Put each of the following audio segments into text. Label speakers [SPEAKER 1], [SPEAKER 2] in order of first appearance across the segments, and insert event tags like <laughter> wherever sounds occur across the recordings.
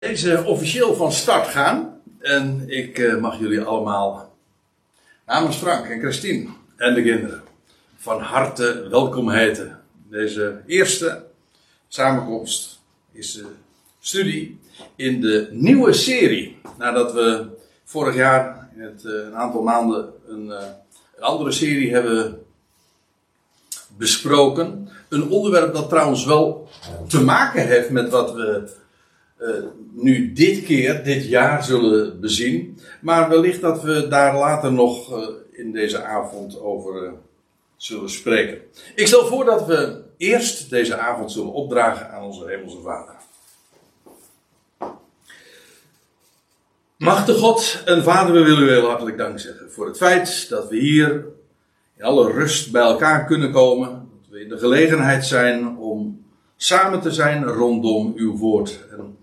[SPEAKER 1] deze officieel van start gaan. En ik eh, mag jullie allemaal namens Frank en Christine en de kinderen van harte welkom heten. Deze eerste samenkomst is de studie in de nieuwe serie. Nadat we vorig jaar in het, eh, een aantal maanden een, eh, een andere serie hebben besproken. Een onderwerp dat trouwens wel te maken heeft met wat we uh, nu dit keer, dit jaar zullen bezien. Maar wellicht dat we daar later nog uh, in deze avond over uh, zullen spreken. Ik stel voor dat we eerst deze avond zullen opdragen aan onze Hemelse Vader. Machtige God en Vader, we willen u heel hartelijk dank zeggen voor het feit dat we hier in alle rust bij elkaar kunnen komen. Dat we in de gelegenheid zijn om samen te zijn rondom uw woord. En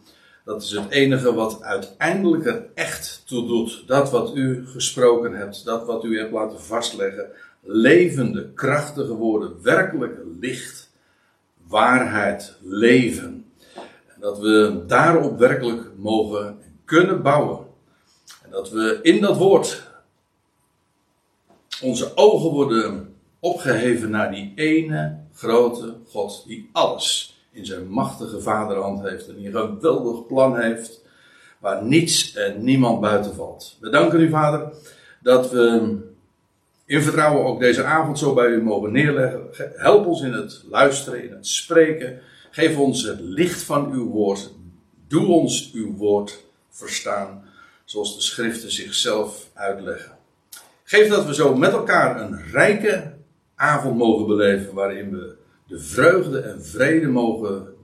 [SPEAKER 1] dat is het enige wat uiteindelijk er echt toe doet. Dat wat u gesproken hebt, dat wat u hebt laten vastleggen. Levende, krachtige woorden, werkelijk licht, waarheid, leven. En dat we daarop werkelijk mogen kunnen bouwen. En dat we in dat woord onze ogen worden opgeheven naar die ene grote God die alles in zijn machtige vaderhand heeft en een geweldig plan heeft waar niets en niemand buiten valt. We danken u, Vader, dat we in vertrouwen ook deze avond zo bij u mogen neerleggen. Help ons in het luisteren, in het spreken. Geef ons het licht van uw woord. Doe ons uw woord verstaan, zoals de schriften zichzelf uitleggen. Geef dat we zo met elkaar een rijke avond mogen beleven waarin we de vreugde en vrede mogen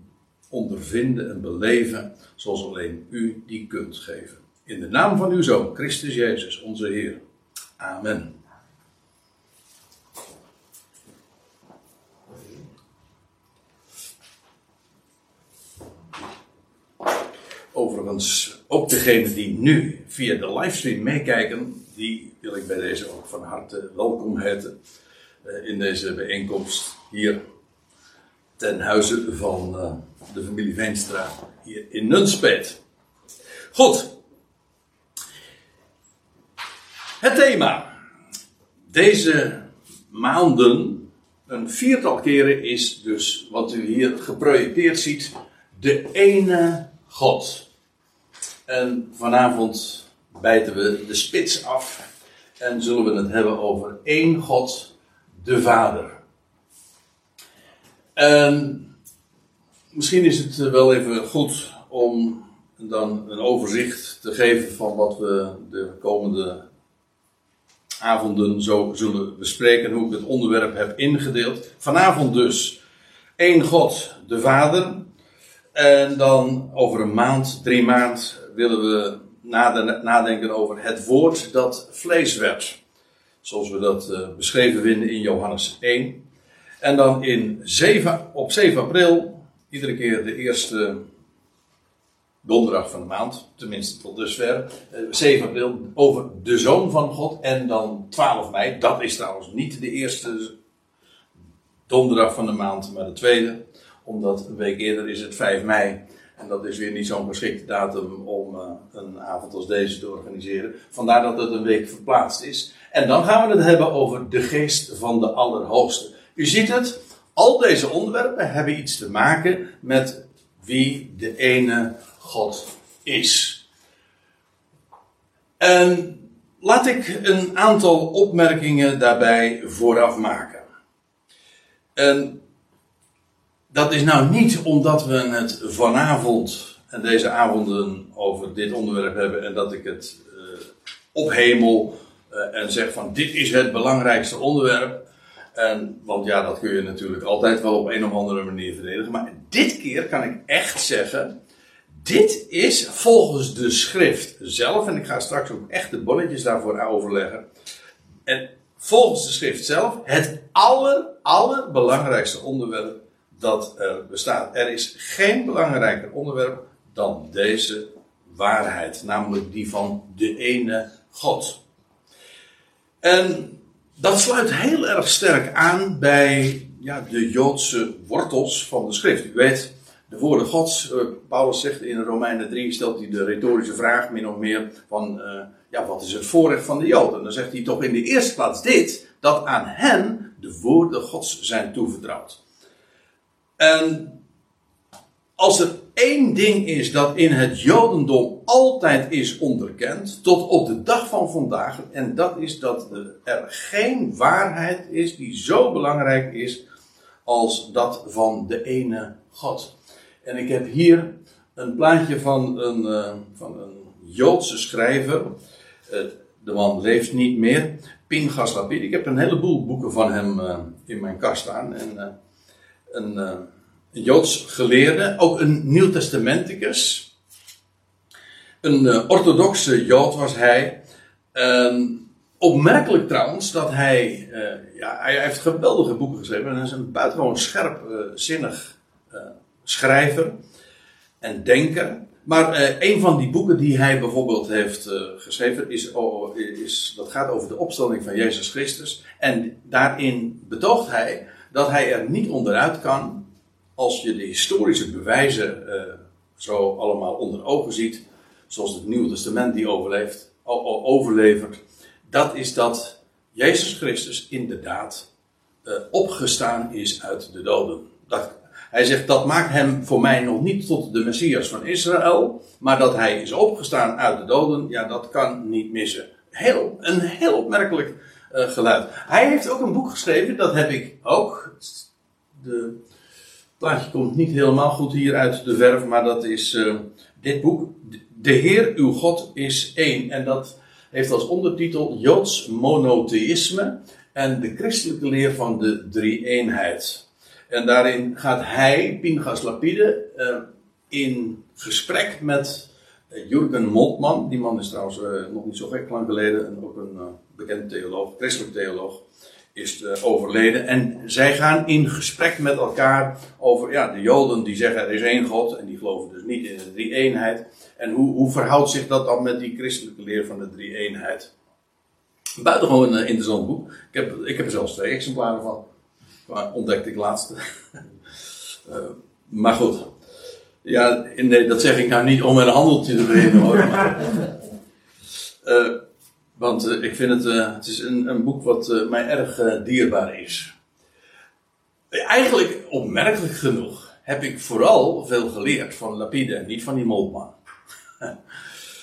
[SPEAKER 1] ondervinden en beleven zoals alleen u die kunt geven. In de naam van uw Zoon, Christus Jezus, onze Heer. Amen. Overigens, ook degenen die nu via de livestream meekijken, die wil ik bij deze ook van harte welkom heten in deze bijeenkomst hier ten huize van uh, de familie Veenstra hier in Nunspeet. Goed. Het thema. Deze maanden, een viertal keren, is dus wat u hier geprojecteerd ziet: de ene God. En vanavond bijten we de spits af en zullen we het hebben over één God, de Vader. En misschien is het wel even goed om dan een overzicht te geven van wat we de komende avonden zo zullen bespreken, hoe ik het onderwerp heb ingedeeld. Vanavond dus één God, de Vader. En dan over een maand, drie maand, willen we nadenken over het woord dat vlees werd. Zoals we dat beschreven vinden in Johannes 1. En dan in 7, op 7 april, iedere keer de eerste donderdag van de maand, tenminste tot dusver, 7 april, over de Zoon van God. En dan 12 mei, dat is trouwens niet de eerste donderdag van de maand, maar de tweede. Omdat een week eerder is het 5 mei. En dat is weer niet zo'n geschikte datum om uh, een avond als deze te organiseren. Vandaar dat het een week verplaatst is. En dan gaan we het hebben over de geest van de Allerhoogste. U ziet het, al deze onderwerpen hebben iets te maken met wie de ene God is. En laat ik een aantal opmerkingen daarbij vooraf maken. En dat is nou niet omdat we het vanavond en deze avonden over dit onderwerp hebben en dat ik het uh, ophemel uh, en zeg van dit is het belangrijkste onderwerp. En, want ja, dat kun je natuurlijk altijd wel op een of andere manier verdedigen. Maar dit keer kan ik echt zeggen. Dit is volgens de schrift zelf. En ik ga straks ook echt de bolletjes daarvoor overleggen. En volgens de schrift zelf. Het aller, allerbelangrijkste onderwerp dat er bestaat. Er is geen belangrijker onderwerp dan deze waarheid. Namelijk die van de ene God. En dat sluit heel erg sterk aan bij ja, de Joodse wortels van de schrift. U weet, de woorden Gods. Uh, Paulus zegt in Romeinen 3, stelt hij de retorische vraag min of meer van, uh, ja, wat is het voorrecht van de Joden? Dan zegt hij toch in de eerste plaats dit, dat aan hen de woorden Gods zijn toevertrouwd. En als er één ding is dat in het Jodendom altijd is onderkend, tot op de dag van vandaag, en dat is dat er geen waarheid is die zo belangrijk is als dat van de ene God. En ik heb hier een plaatje van een, uh, van een Joodse schrijver. Uh, de man leeft niet meer. Pinchas Lapid. Ik heb een heleboel boeken van hem uh, in mijn kast staan. En een, Joods geleerde, ook een Nieuwtestamenticus. Een orthodoxe Jood was hij. opmerkelijk trouwens dat hij, ja, hij heeft geweldige boeken geschreven. En hij is een buitengewoon scherpzinnig schrijver en denker. Maar een van die boeken die hij bijvoorbeeld heeft geschreven, is, oh, is, dat gaat over de opstanding van Jezus Christus. En daarin betoogt hij dat hij er niet onderuit kan als je de historische bewijzen uh, zo allemaal onder ogen ziet, zoals het Nieuwe Testament die overleeft, overlevert. Dat is dat Jezus Christus inderdaad opgestaan is uit de doden. Dat hij zegt dat maakt hem voor mij nog niet tot de Messias van Israël. Maar dat hij is opgestaan uit de doden, ja, dat kan niet missen. Heel, een heel opmerkelijk uh, geluid. Hij heeft ook een boek geschreven, dat heb ik ook. De plaatje komt niet helemaal goed hier uit de verf, maar dat is uh, dit boek. De Heer, uw God, is één. En dat heeft als ondertitel Joods monotheïsme en de christelijke leer van de drie-eenheid. En daarin gaat hij, Pinchas Lapide, uh, in gesprek met uh, Jurgen Moltmann. Die man is trouwens nog niet zo gek lang geleden en ook een bekend theoloog, christelijk theoloog, is overleden. En zij gaan in gesprek met elkaar over ja, de Joden die zeggen er is één God en die geloven dus niet in de drie-eenheid. En hoe, hoe verhoudt zich dat dan met die christelijke leer van de drie-eenheid? Buitengewoon een interessant boek. Ik heb, ik heb er zelfs twee exemplaren van. Maar ontdekte ik laatst. uh, <laughs> maar goed. Ja, nee, dat zeg ik nou niet om een handeltje te beginnen hoor. uh, <laughs> want uh, ik vind het, het is een, een boek wat mij erg dierbaar is. Eigenlijk, opmerkelijk genoeg, heb ik vooral veel geleerd van Lapide en niet van die Moltman. <laughs>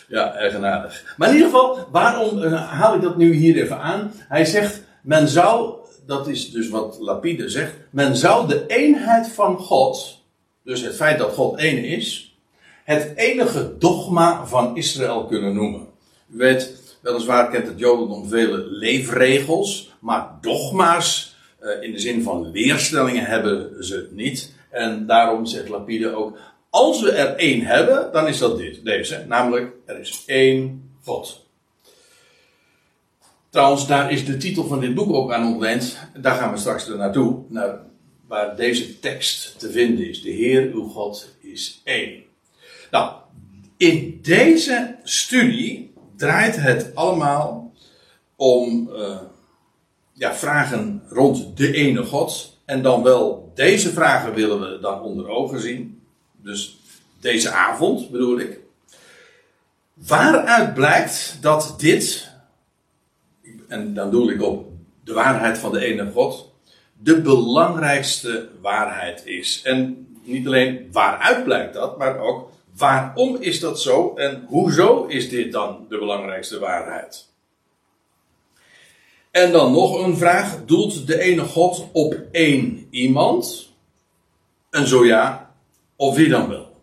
[SPEAKER 1] ja, eigenaardig. Maar in ieder geval, waarom haal ik dat nu hier even aan? Hij zegt, men zou dat is dus wat Lapide zegt. Men zou de eenheid van God, dus het feit dat God één is, het enige dogma van Israël kunnen noemen. U weet, weliswaar kent het Jodendom vele leefregels, maar dogma's eh, in de zin van leerstellingen hebben ze niet. En daarom zegt Lapide ook, als we er één hebben, dan is dat dit, deze. Namelijk, er is één God. Trouwens, daar is de titel van dit boek ook aan ontleend. Daar gaan we straks naartoe, naar waar deze tekst te vinden is. De Heer, uw God, is één. Nou, in deze studie draait het allemaal om uh, ja, vragen rond de ene God. En dan wel deze vragen willen we dan onder ogen zien. Dus deze avond bedoel ik. Waaruit blijkt dat dit en dan doe ik op de waarheid van de ene God, de belangrijkste waarheid is. En niet alleen waaruit blijkt dat, maar ook waarom is dat zo en hoezo is dit dan de belangrijkste waarheid? En dan nog een vraag: doelt de ene God op één iemand? En zo ja, op wie dan wel?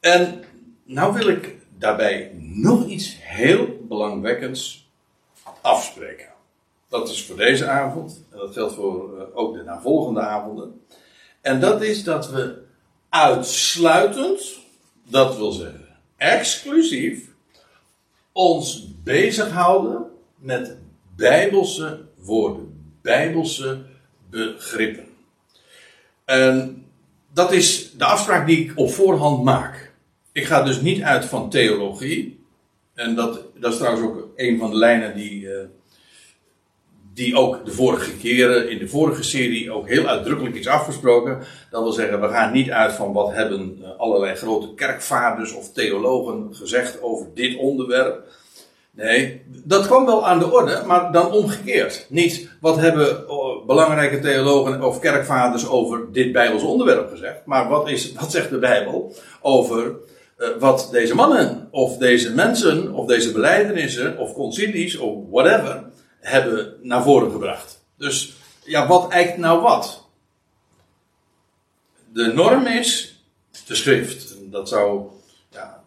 [SPEAKER 1] En nou wil ik daarbij nog iets heel belangwekkends afspreken. Dat is voor deze avond. En dat geldt voor uh, ook de navolgende avonden. En dat is dat we uitsluitend, dat wil zeggen exclusief, ons bezighouden met bijbelse woorden, bijbelse begrippen. En dat is de afspraak die ik op voorhand maak. Ik ga dus niet uit van theologie. En dat, dat is trouwens ook een van de lijnen die, uh, die ook de vorige keren in de vorige serie ook heel uitdrukkelijk is afgesproken. Dat wil zeggen, we gaan niet uit van wat hebben eh, allerlei grote kerkvaders of theologen gezegd over dit onderwerp. Nee, dat kwam wel aan de orde, maar dan omgekeerd. Niet wat hebben oh, belangrijke theologen of kerkvaders over dit Bijbels onderwerp gezegd, maar wat, is, wat zegt de Bijbel over uh, wat deze mannen of deze mensen of deze beleidenissen of concilies of whatever hebben naar voren gebracht. Dus ja, wat eikt nou wat? De norm is de schrift. Dat zou, ja,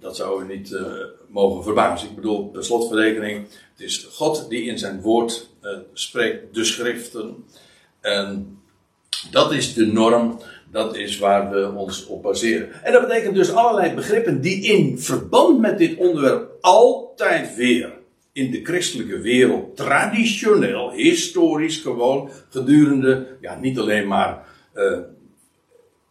[SPEAKER 1] dat zou u niet uh, mogen verbazen. Ik bedoel, de slotverrekening, het is God die in zijn woord uh, spreekt, de schriften. En dat is de norm, dat is waar we ons op baseren. En dat betekent dus allerlei begrippen die in verband met dit onderwerp altijd weer in de christelijke wereld traditioneel, historisch gewoon, gedurende, ja, niet alleen maar uh,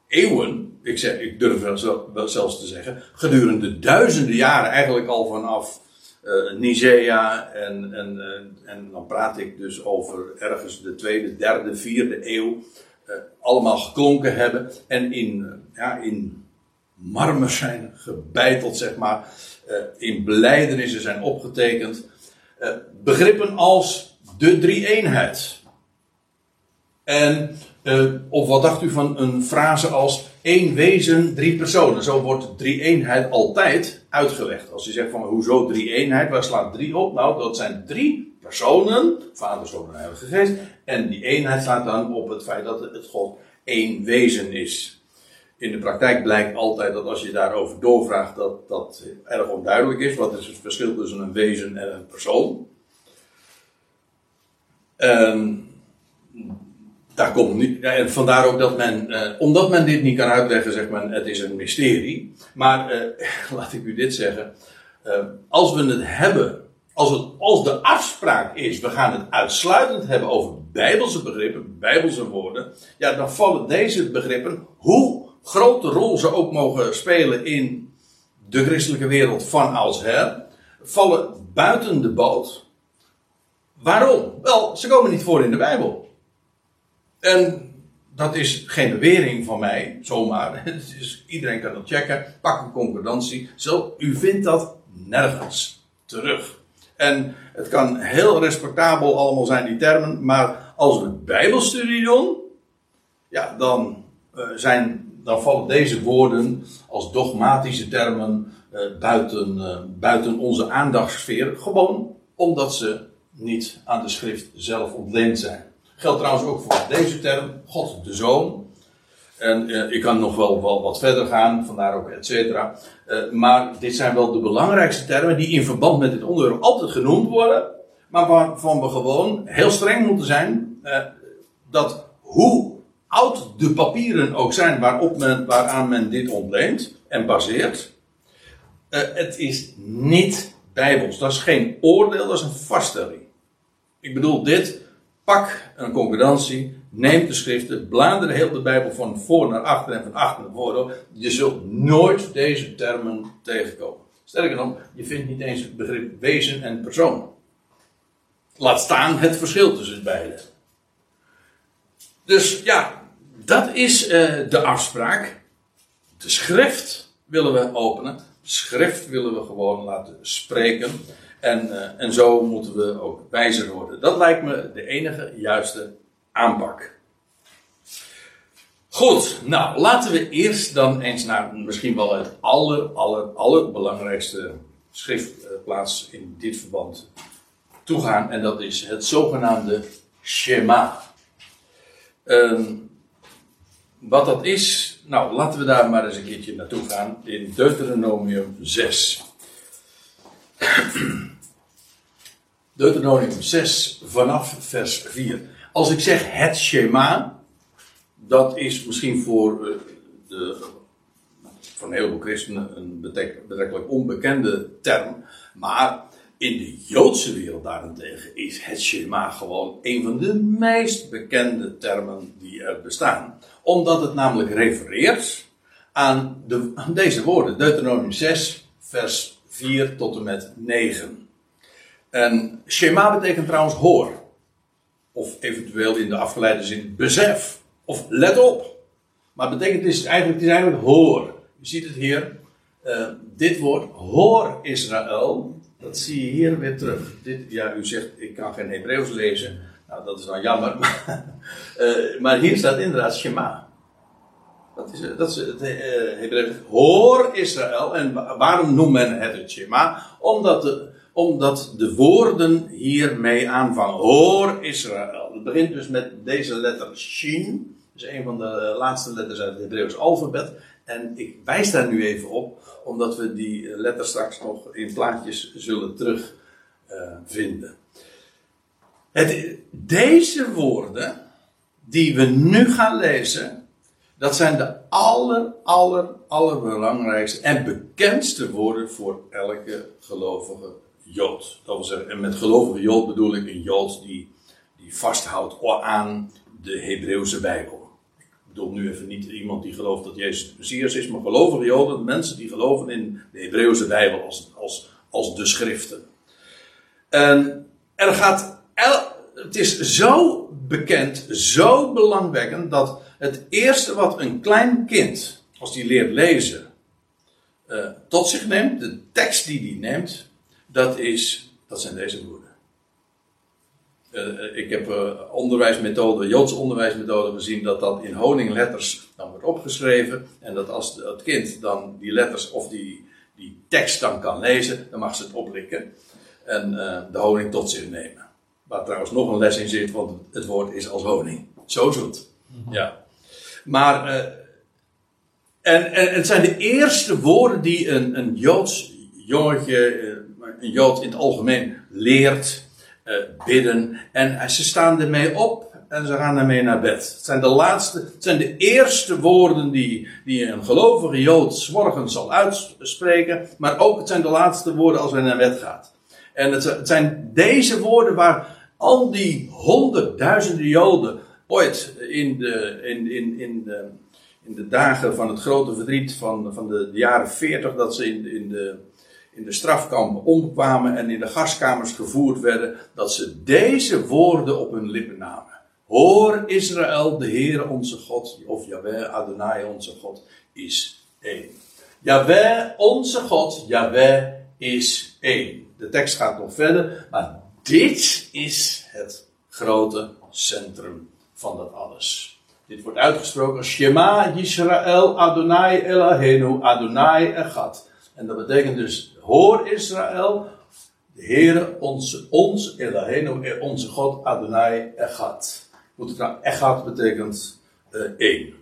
[SPEAKER 1] eeuwen, ik, zeg, ik durf wel, zelfs te zeggen, gedurende duizenden jaren, eigenlijk al vanaf uh, Nicea, en, en, uh, en dan praat ik dus over ergens de tweede, derde, vierde eeuw, allemaal geklonken hebben en in, ja, in marmer zijn gebeiteld, zeg maar, in beleidenissen zijn opgetekend. eh, begrippen als de drie-eenheid. En, uh, of wat dacht u van een frase als één wezen, drie personen? Zo wordt drie-eenheid altijd uitgelegd. Als je zegt van hoezo drie-eenheid, waar slaat drie op? Nou, dat zijn drie personen, Vader, Zoon en Heilige Geest. En die eenheid slaat dan op het feit dat het God één wezen is. In de praktijk blijkt altijd dat als je daarover doorvraagt, dat dat erg onduidelijk is. Wat is het verschil tussen een wezen en een persoon? En daar komt niet, en vandaar ook dat men, eh, omdat men dit niet kan uitleggen, zegt men het is een mysterie. Maar eh, <laughs> laat ik u dit zeggen. Uh, als we het hebben, als, het, als de afspraak is, we gaan het uitsluitend hebben over bijbelse begrippen, bijbelse woorden. Ja, dan vallen deze begrippen, hoe grote rol ze ook mogen spelen in de christelijke wereld van oudsher, vallen buiten de boot. Waarom? Wel, ze komen niet voor in de Bijbel. En dat is geen bewering van mij, zomaar. <laughs> Dus iedereen kan dat checken. Pak een concordantie. Zo, u vindt dat nergens terug. En het kan heel respectabel allemaal zijn, die termen. Maar als we Bijbelstudie doen, ja, dan uh, zijn dan vallen deze woorden als dogmatische termen uh, buiten, uh, buiten onze aandachtssfeer. Gewoon omdat ze niet aan de schrift zelf ontleend zijn. Geldt trouwens ook voor deze term, God de Zoon. En uh, ik kan nog wel, wel wat verder gaan, vandaar ook et cetera. maar dit zijn wel de belangrijkste termen die in verband met dit onderwerp altijd genoemd worden. Maar waarvan we gewoon heel streng moeten zijn. dat hoe oud de papieren ook zijn waarop men, waaraan men dit ontleent en baseert. Uh, het is niet bijbels. Dat is geen oordeel, dat is een vaststelling. Ik bedoel dit. Pak een concordantie, neem de schriften, blader heel de Bijbel van voor naar achter en van achter naar voren. Je zult nooit deze termen tegenkomen. Sterker nog, je vindt niet eens het begrip wezen en persoon. Laat staan het verschil tussen beide. Dus ja, dat is uh, de afspraak. De schrift willen we openen. Schrift willen we gewoon laten spreken. En, uh, en zo moeten we ook wijzer worden. Dat lijkt me de enige juiste aanpak. Goed, nou laten we eerst dan eens naar misschien wel het aller, aller, allerbelangrijkste schriftplaats in dit verband toegaan. En dat is het zogenaamde Shema. Um, wat dat is, nou laten we daar maar eens een keertje naartoe gaan in Deuteronomium 6. Deuteronomium 6 vanaf vers 4. Als ik zeg het Shema, dat is misschien voor, uh, de, voor een heleboel christenen een betrekkelijk onbekende term. Maar in de Joodse wereld daarentegen is het Shema gewoon een van de meest bekende termen die er bestaan omdat het namelijk refereert aan, de, deze woorden. Deuteronomium 6, vers 4 tot en met 9. En Shema betekent trouwens hoor. Of eventueel in de afgeleide zin besef. Of let op. Maar betekent het eigenlijk, is eigenlijk hoor. Je ziet het hier. Uh, dit woord hoor Israël. Dat zie je hier weer terug. Dit, ja, u zegt ik kan geen Hebreeuws lezen. Nou, dat is dan jammer. <laughs> Maar, uh, maar hier staat inderdaad Shema. Dat is, dat is het uh. Hoor Israël. En waarom noemt men het het Shema? Omdat de, omdat de woorden hiermee aanvangen. Hoor Israël. Het begint dus met deze letter Shin. Dat is een van de laatste letters uit het Hebreeuws alfabet. En ik wijs daar nu even op, omdat we die letter straks nog in plaatjes zullen terugvinden. Deze woorden, die we nu gaan lezen, dat zijn de aller, aller, allerbelangrijkste en bekendste woorden voor elke gelovige Jood. Dat wil zeggen, en met gelovige Jood bedoel ik een Jood die, die vasthoudt aan de Hebreeuwse Bijbel. Ik bedoel nu even niet iemand die gelooft dat Jezus de Messias is, maar gelovige Joden, mensen die geloven in de Hebreeuwse Bijbel als, als, als de schriften. En er gaat, het is zo bekend, zo belangwekkend, dat het eerste wat een klein kind, als die leert lezen, uh, tot zich neemt, de tekst die die neemt, dat, is, dat zijn deze woorden. Uh, ik heb uh, onderwijsmethode, Joodse onderwijsmethode gezien dat dat in honingletters dan wordt opgeschreven. En dat als het kind dan die letters of die, die tekst dan kan lezen, dan mag ze het oplikken. En de honing tot zich nemen. Waar trouwens nog een les in zit, want het woord is als honing. Zo zoet. Mm Ja. Maar, en, en het zijn de eerste woorden die een, een Joods jongetje een Jood in het algemeen leert uh, bidden. En ze staan ermee op en ze gaan ermee naar bed. Het zijn de laatste, het zijn de eerste woorden die, die een gelovige Jood morgens zal uitspreken. Maar ook het zijn de laatste woorden als hij naar bed gaat. En het, het zijn deze woorden waar al die honderdduizenden Joden ooit in de, in, in, in de, in de dagen van het grote verdriet van, van de, jaren 40, dat ze in, in de in de strafkampen omkwamen en in de gaskamers gevoerd werden, dat ze deze woorden op hun lippen namen. Hoor Israël, de Heere onze God, of Yahweh Adonai onze God, is één. Yahweh onze God, Yahweh is één. De tekst gaat nog verder, maar dit is het grote centrum van dat alles. Dit wordt uitgesproken Shema Yisrael Adonai Eloheinu Adonai Echad. En dat betekent dus Hoor Israël, de Heere, onze, ons, Elohenu, onze God, Adonai, Echad. Moet het nou, Echad betekent uh, één.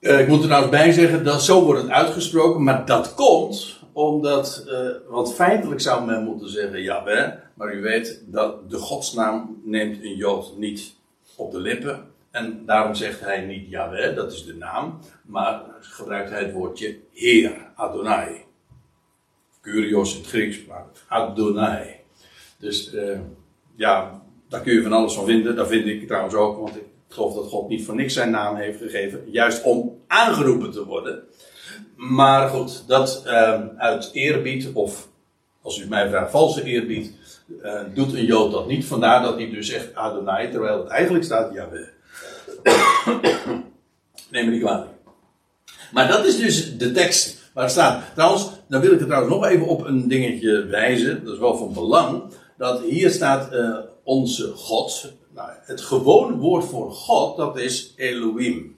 [SPEAKER 1] Uh, ik moet er nou bij zeggen, dat zo wordt het uitgesproken, maar dat komt omdat, uh, want feitelijk zou men moeten zeggen Jawel, maar u weet dat de godsnaam neemt een Jood niet op de lippen. En daarom zegt hij niet Jawel, dat is de naam, maar gebruikt hij het woordje Heer, Adonai. Curios in het Grieks, maar Adonai. Dus uh, ja, daar kun je van alles van vinden. Dat vind ik trouwens ook, want ik geloof dat God niet voor niks zijn naam heeft gegeven. Juist om aangeroepen te worden. Maar goed, dat uh, uit eerbied, of als u mij vraagt, valse eerbied, uh, doet een Jood dat niet. Vandaar dat hij dus zegt Adonai, terwijl het eigenlijk staat Yahweh. <coughs> Neem me niet kwalijk. Maar dat is dus de tekst waar staat. Trouwens, dan wil ik er trouwens nog even op een dingetje wijzen. Dat is wel van belang. Dat hier staat uh, onze God. Nou, het gewone woord voor God, dat is Elohim.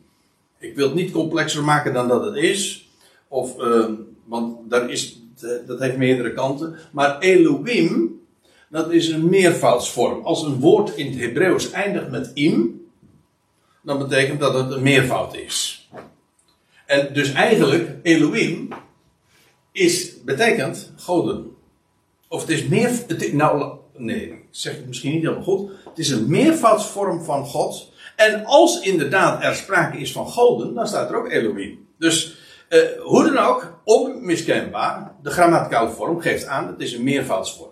[SPEAKER 1] Ik wil het niet complexer maken dan dat het is. Of, uh, want daar is, dat heeft meerdere kanten. Maar Elohim, dat is een meervoudsvorm. Als een woord in het Hebreeuws eindigt met im, dan betekent dat het een meervoud is. En dus eigenlijk, Elohim is, betekent goden. Of het is meer, het, nou, nee, ik zeg het misschien niet helemaal goed. Het is een meervoudsvorm van God. En als inderdaad er sprake is van goden, dan staat er ook Elohim. Dus eh, hoe dan ook, onmiskenbaar, de grammaticale vorm geeft aan, het is een meervoudsvorm.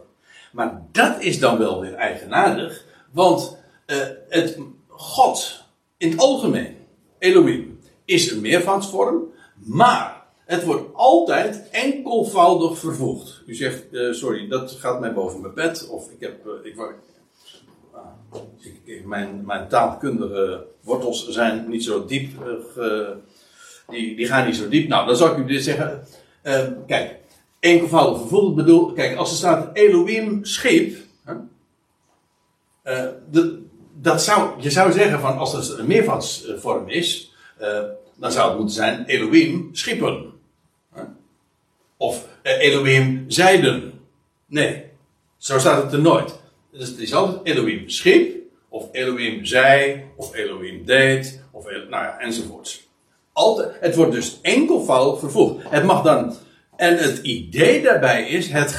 [SPEAKER 1] Maar dat is dan wel weer eigenaardig, want uh, het God in het algemeen, Elohim, is een meervoudsvorm, maar het wordt altijd enkelvoudig vervoegd. U zegt, uh, sorry, dat gaat mij boven mijn bed, of ik heb, uh, ik, ik, mijn, taalkundige wortels zijn niet zo diep. Uh, die, die gaan niet zo diep. Nou, dan zou ik u dit zeggen. Uh, kijk, enkelvoudig vervolgd bedoel. Kijk, als er staat Elohim schiep. Uh, de, dat zou, je zou zeggen van als het een meervoudsvorm is. dan zou het moeten zijn Elohim schiepen. Of Elohim zeiden. Nee, zo staat het er nooit. Dus het is altijd Elohim schiep, of Elohim zei, of Elohim deed, of nou ja, enzovoorts. Altijd, het wordt dus enkelvoud vervoegd. Het mag dan, en het idee daarbij is, het,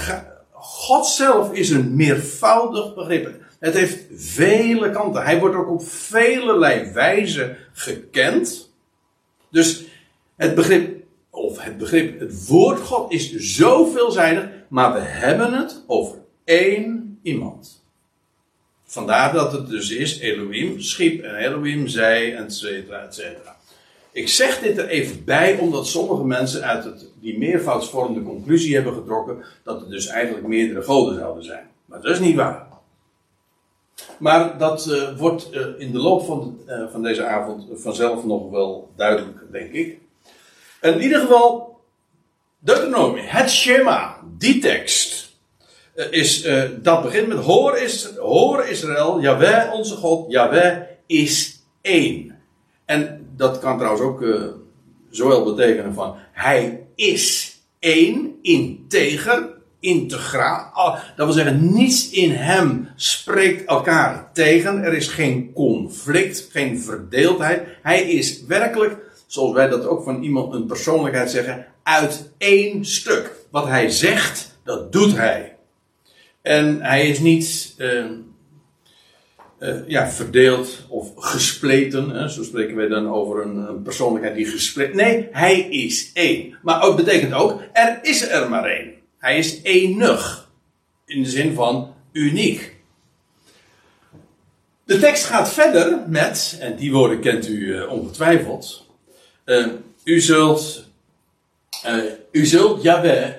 [SPEAKER 1] God zelf is een meervoudig begrip. Het heeft vele kanten. Hij wordt ook op velelei wijze gekend. Dus het begrip, of het begrip, het woord God is zo veelzijdig, maar we hebben het over één iemand. Vandaar dat het dus is Elohim schiep en Elohim zei, et cetera, et cetera. Ik zeg dit er even bij, omdat sommige mensen uit het, die meervoudsvorm de conclusie hebben getrokken dat er dus eigenlijk meerdere goden zouden zijn. Maar dat is niet waar. Maar dat uh, wordt uh, in de loop van, de, uh, van deze avond vanzelf nog wel duidelijk, denk ik. In ieder geval, Deuteronomie, het Shema, die tekst. Eh, is, uh, dat begint met hoor, is, hoor Israël, Jaweh onze God, Jaweh is één. En dat kan trouwens ook uh, zowel betekenen van hij is één, integer, integraal. Ah, dat wil zeggen, niets in hem spreekt elkaar tegen. Er is geen conflict, geen verdeeldheid. Hij is werkelijk, zoals wij dat ook van iemand een persoonlijkheid zeggen, uit één stuk. Wat hij zegt, dat doet hij. En hij is niet uh, uh, ja, verdeeld of gespleten. Hè? Zo spreken wij dan over een, een, persoonlijkheid die gespleten. Nee, hij is één. Maar ook betekent ook, er is er maar één. Hij is enig. In de zin van uniek. De tekst gaat verder met, en die woorden kent u uh, ongetwijfeld. u zult, u zult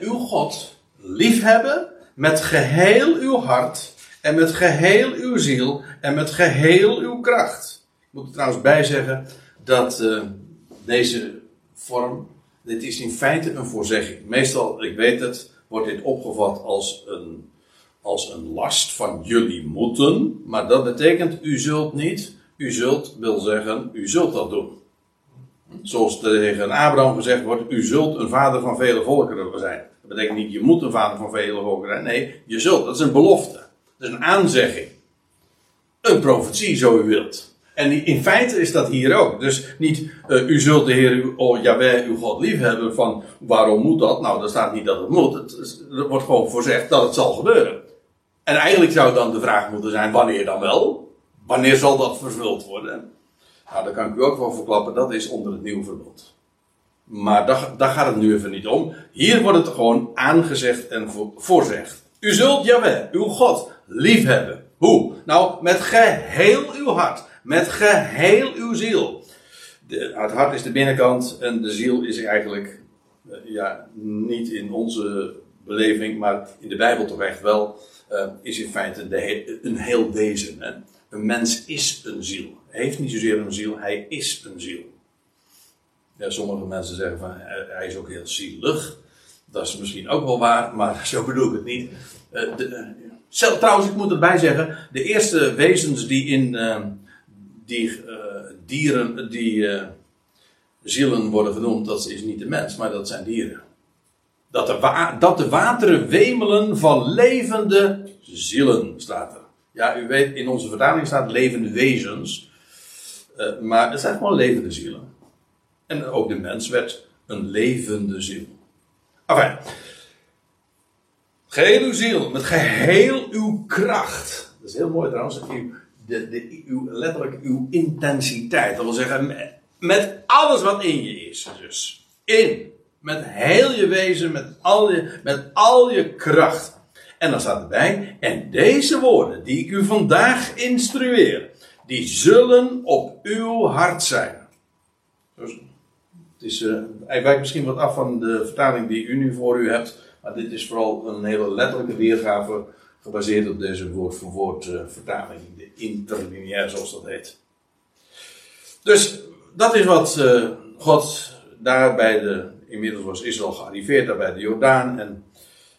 [SPEAKER 1] uw God, liefhebben met geheel uw hart en met geheel uw ziel en met geheel uw kracht. Ik moet er trouwens bij zeggen dat uh, deze vorm, dit is in feite een voorzegging. Meestal, ik weet het, wordt dit opgevat als een, als een last van jullie moeten, maar dat betekent u zult niet, u zult wil zeggen, u zult dat doen. Zoals tegen Abraham gezegd wordt, u zult een vader van vele volkeren zijn. Dat betekent niet, je moet een vader van vele volkeren zijn. Nee, je zult. Dat is een belofte. Dat is een aanzegging. Een profetie, zo u wilt. En in feite is dat hier ook. Dus niet, uh, u zult de Heer, oh Jaweh, uw God liefhebben van, waarom moet dat? Nou, daar staat niet dat het moet. Het, er wordt gewoon voorzegd dat het zal gebeuren. En eigenlijk zou dan de vraag moeten zijn, wanneer dan wel? Wanneer zal dat vervuld worden? Nou, daar kan ik u ook wel verklappen, dat is onder het nieuwe verbod. Maar daar, gaat het nu even niet om. Hier wordt het gewoon aangezegd en voorzegd. U zult Jaweh, uw God, liefhebben. Hoe? Nou, met geheel uw hart. Met geheel uw ziel. Het hart is de binnenkant en de ziel is eigenlijk, uh, ja, niet in onze beleving, maar in de Bijbel toch echt wel, uh, is in feite een heel. Hè? Een mens is een ziel. Hij heeft niet zozeer een ziel, hij is een ziel. Sommige mensen zeggen van hij is ook heel zielig. Dat is misschien ook wel waar, maar <laughs> zo bedoel ik het niet. Uh, de, uh, trouwens, ik moet erbij zeggen, de eerste wezens die in uh, die dieren, die zielen worden genoemd, dat is niet de mens, maar dat zijn dieren. Dat de, dat de wateren wemelen van levende zielen, staat er. Ja, u weet, in onze vertaling staat levende wezens. maar het zijn gewoon levende zielen. En ook de mens werd een levende ziel. Enfin, geheel uw ziel, met geheel uw kracht. Dat is heel mooi trouwens. Uw, de, de, uw, letterlijk uw intensiteit. Dat wil zeggen, met alles wat in je is. Dus in. Met heel je wezen, met al je, met al je kracht. En dan staat erbij, en deze woorden die ik u vandaag instrueer, die zullen op uw hart zijn. Dus is, uh, hij wijkt misschien wat af van de vertaling die u nu voor u hebt. Maar dit is vooral een hele letterlijke weergave gebaseerd op deze woord voor woord vertaling, de interlineair zoals dat heet. Dus dat is wat uh, God daar bij de, inmiddels was Israël gearriveerd daar bij de Jordaan en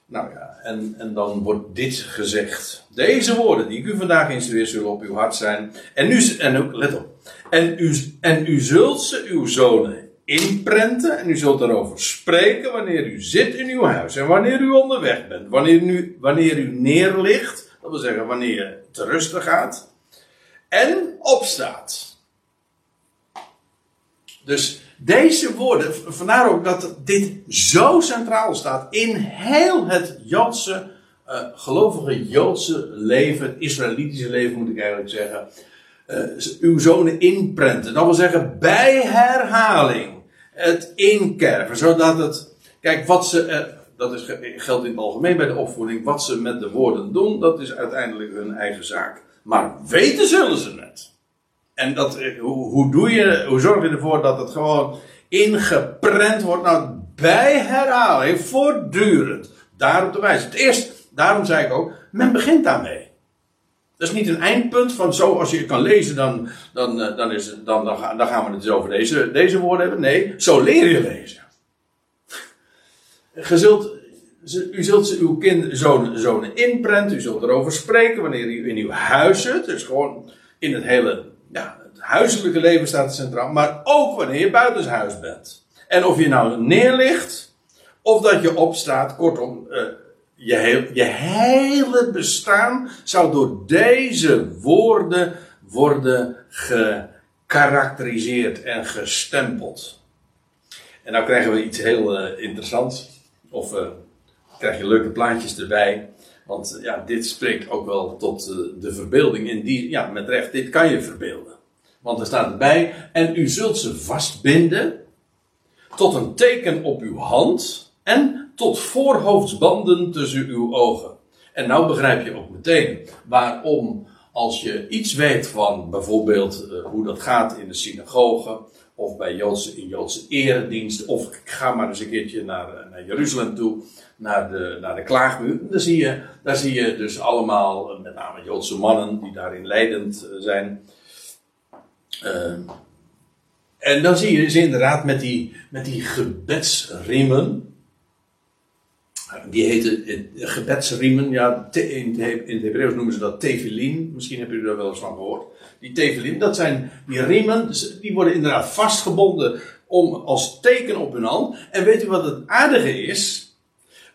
[SPEAKER 1] nou ja, en, en dan wordt dit gezegd. Deze woorden die ik u vandaag instrueer zullen op uw hart zijn. En nu, en let op. En u, en u zult ze uw zonen inprenten en u zult erover spreken wanneer u zit in uw huis en wanneer u onderweg bent. Wanneer u, wanneer u neerligt, dat wil zeggen wanneer je te rusten gaat. En opstaat. Dus deze woorden, vandaar ook dat dit zo centraal staat in heel het Joodse, uh, gelovige Joodse leven, het Israëlitische leven moet ik eigenlijk zeggen. Uh, uw zonen inprenten. Dat wil zeggen bij herhaling. Het inkerven, zodat het. Kijk, wat ze. Uh, dat is, geldt in het algemeen bij de opvoeding. Wat ze met de woorden doen, dat is uiteindelijk hun eigen zaak. Maar weten zullen ze het. En dat, eh, hoe, hoe, doe je, hoe zorg je ervoor dat het gewoon ingeprent wordt? Nou, bij herhaling, voortdurend. Daarop te wijzen. Het eerst, daarom zei ik ook, men begint daarmee. Dat is niet een eindpunt van zo, als je kan lezen, dan, dan, eh, dan, is, dan, dan, gaan we het dus over deze, deze woorden hebben. Nee, zo leer je lezen. Je zult, u zult uw kind, zonen, zonen inprenten, u zult erover spreken wanneer u in uw huis zit. Dus gewoon in het hele ja, het huiselijke leven staat centraal, maar ook wanneer je buitenshuis bent. En of je nou neerligt, of dat je opstaat, kortom, uh, je, hele bestaan zou door deze woorden worden gekarakteriseerd en gestempeld. En nou krijgen we iets heel uh, interessants, of uh, krijg je leuke plaatjes erbij. Want ja, dit spreekt ook wel tot de verbeelding. In die, ja, met recht, dit kan je verbeelden. Want er staat erbij, en u zult ze vastbinden tot een teken op uw hand en tot voorhoofdsbanden tussen uw ogen. En nou begrijp je ook meteen waarom als je iets weet van bijvoorbeeld uh, hoe dat gaat in de synagoge of bij Joodse, in Joodse eredienst of ga maar eens een keertje naar, naar Jeruzalem toe naar de, naar de klaagmuur. Daar zie, je, daar zie je dus allemaal, eh, met name Joodse mannen, die daarin leidend eh, zijn. En dan zie je ze inderdaad met die, met die gebedsriemen. Die heten gebedsriemen, ja, in het Hebreeuws noemen ze dat tefillin. Misschien hebben jullie daar wel eens van gehoord. Die tefillin, dat zijn die riemen, die worden inderdaad vastgebonden om, als teken op hun hand. En weet u wat het aardige is?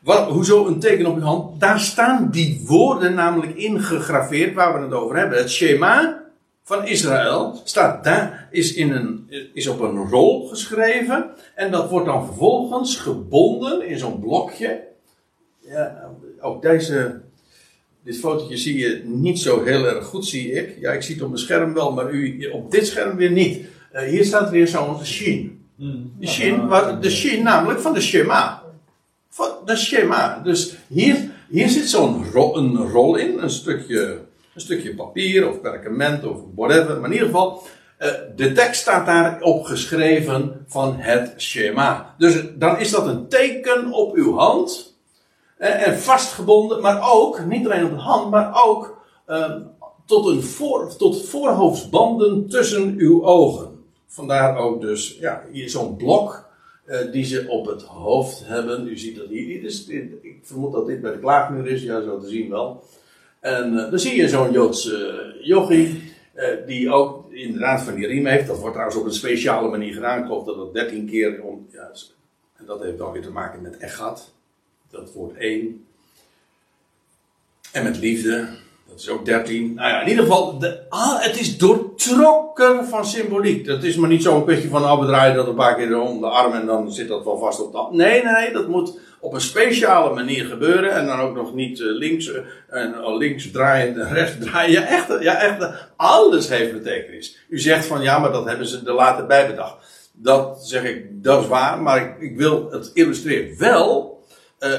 [SPEAKER 1] Wat, hoezo een teken op uw hand? Daar staan die woorden namelijk ingegraveerd waar we het over hebben. Het Shema van Israël staat daar, is, in een, is op een rol geschreven. En dat wordt dan vervolgens gebonden in zo'n blokje. Ja, ook deze, dit fotootje zie je niet zo heel erg goed, zie ik. Ja, ik zie het op mijn scherm wel, maar u op dit scherm weer niet. Uh, hier staat weer zo'n shin. Hmm. De shin, de shin namelijk van de Shema dat is schema. Dus hier, hier zit zo'n rol, een rol in, een stukje, een stukje papier of perkament of whatever. Maar in ieder geval, uh, de tekst staat daarop geschreven van het schema. Dus dan is dat een teken op uw hand. Uh, en vastgebonden, maar ook, niet alleen op de hand, maar ook uh, tot, een voor, tot voorhoofdsbanden tussen uw ogen. Vandaar ook dus, ja, zo'n blok uh, die ze op het hoofd hebben. U ziet dat hier. Dus, ik vermoed dat dit bij de klaagmuur is, ja, zo te zien wel. En uh, dan zie je zo'n Joodse yogi, die ook inderdaad van die riem heeft. Dat wordt trouwens op een speciale manier gedaan. Ik dat dat 13 keer. Om, ja, en dat heeft dan weer te maken met echat. Dat wordt één. En met liefde. Dat is ook 13. Nou ja, in ieder geval, de, ah, het is doortrokken van symboliek. Dat is maar niet zo'n kwestie van, nou, we draaien dat een paar keer om de arm en dan zit dat wel vast op de Nee, nee, nee, dat moet op een speciale manier gebeuren. En dan ook nog niet uh, links, uh, en uh, links draaien en rechts draaien. Ja, echt, ja, echt, alles heeft betekenis. U zegt van, ja, maar dat hebben ze er later bij bedacht. Dat zeg ik, dat is waar, maar ik, ik wil het illustreren wel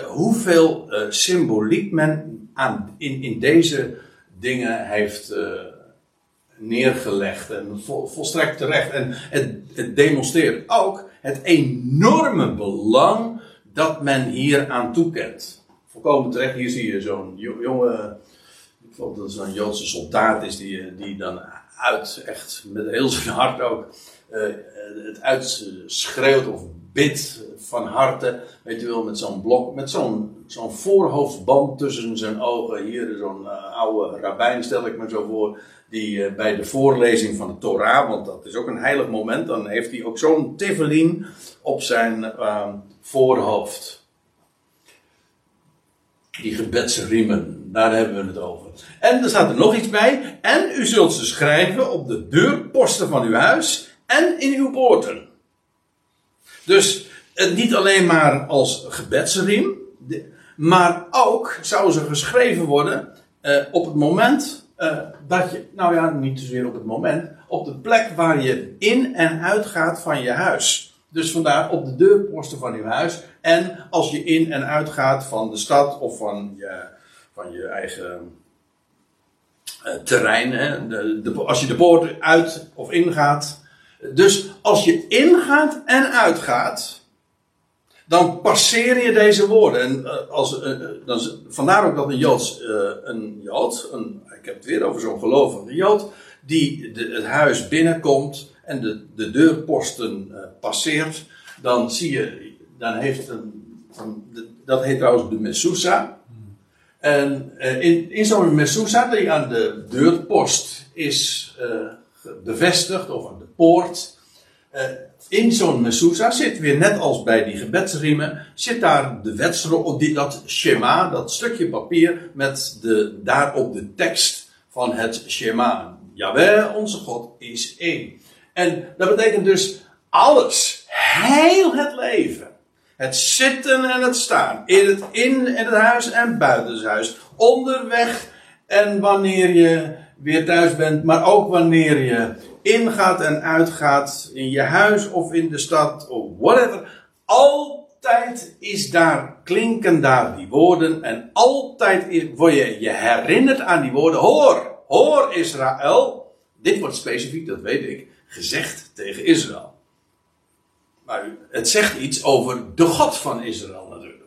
[SPEAKER 1] hoeveel symboliek men aan, in, in deze dingen heeft uh, neergelegd. En vol, volstrekt terecht. En het, het demonstreert ook het enorme belang dat men hier aan toekent. volkomen terecht. Hier zie je zo'n jonge, ik geloof dat zo'n Joodse soldaat is, die, die dan uit, echt met heel zijn hart ook, het uitschreeuwt of bidt van harte. Weet je wel, met zo'n blok, met zo'n zo'n voorhoofdband tussen zijn ogen. Hier zo'n uh, oude rabbijn, stel ik me zo voor. Die uh, bij de voorlezing van de Torah, want dat is ook een heilig moment, dan heeft hij ook zo'n tevelin op zijn uh, voorhoofd. Die gebedsriemen, daar hebben we het over. En er staat er nog iets bij. En u zult ze schrijven op de deurposten van uw huis en in uw poorten. Dus het niet alleen maar als gebedsriem, maar ook zou ze geschreven worden uh, op het moment uh, dat je, nou ja, niet zozeer op het moment, op de plek waar je in en uit gaat van je huis. Dus vandaar op de deurposten van uw huis. En als je in en uit gaat van de stad of van je, van je eigen terrein. Hè, de, als je de poort uit of ingaat. Dus als je ingaat en uitgaat dan passeer je deze woorden. En uh, als, uh, dan, vandaar ook dat een Joods, uh, een Jood, een, ik heb het weer over zo'n gelovige Jood, die de, het huis binnenkomt en de, de deurposten passeert, dan zie je, dan heeft een, dat heet trouwens de Mesusa. En in, in zo'n Mesusa, die aan de deurpost is bevestigd, of poort, in zo'n mezuzah zit weer net als bij die gebedsriemen, zit daar de wetsrol, dat schema, dat stukje papier met de, daarop de tekst van het schema. Jawel, onze God is één. En dat betekent dus alles, heel het leven. Het zitten en het staan. In het in het huis en buiten het huis. Onderweg en wanneer je weer thuis bent, maar ook wanneer je ingaat en uitgaat in je huis of in de stad of whatever. Altijd is daar, klinken daar die woorden en altijd is, word je je herinnerd aan die woorden. Hoor, hoor Israël. Dit wordt specifiek, dat weet ik, gezegd tegen Israël. Maar het zegt iets over de God van Israël natuurlijk.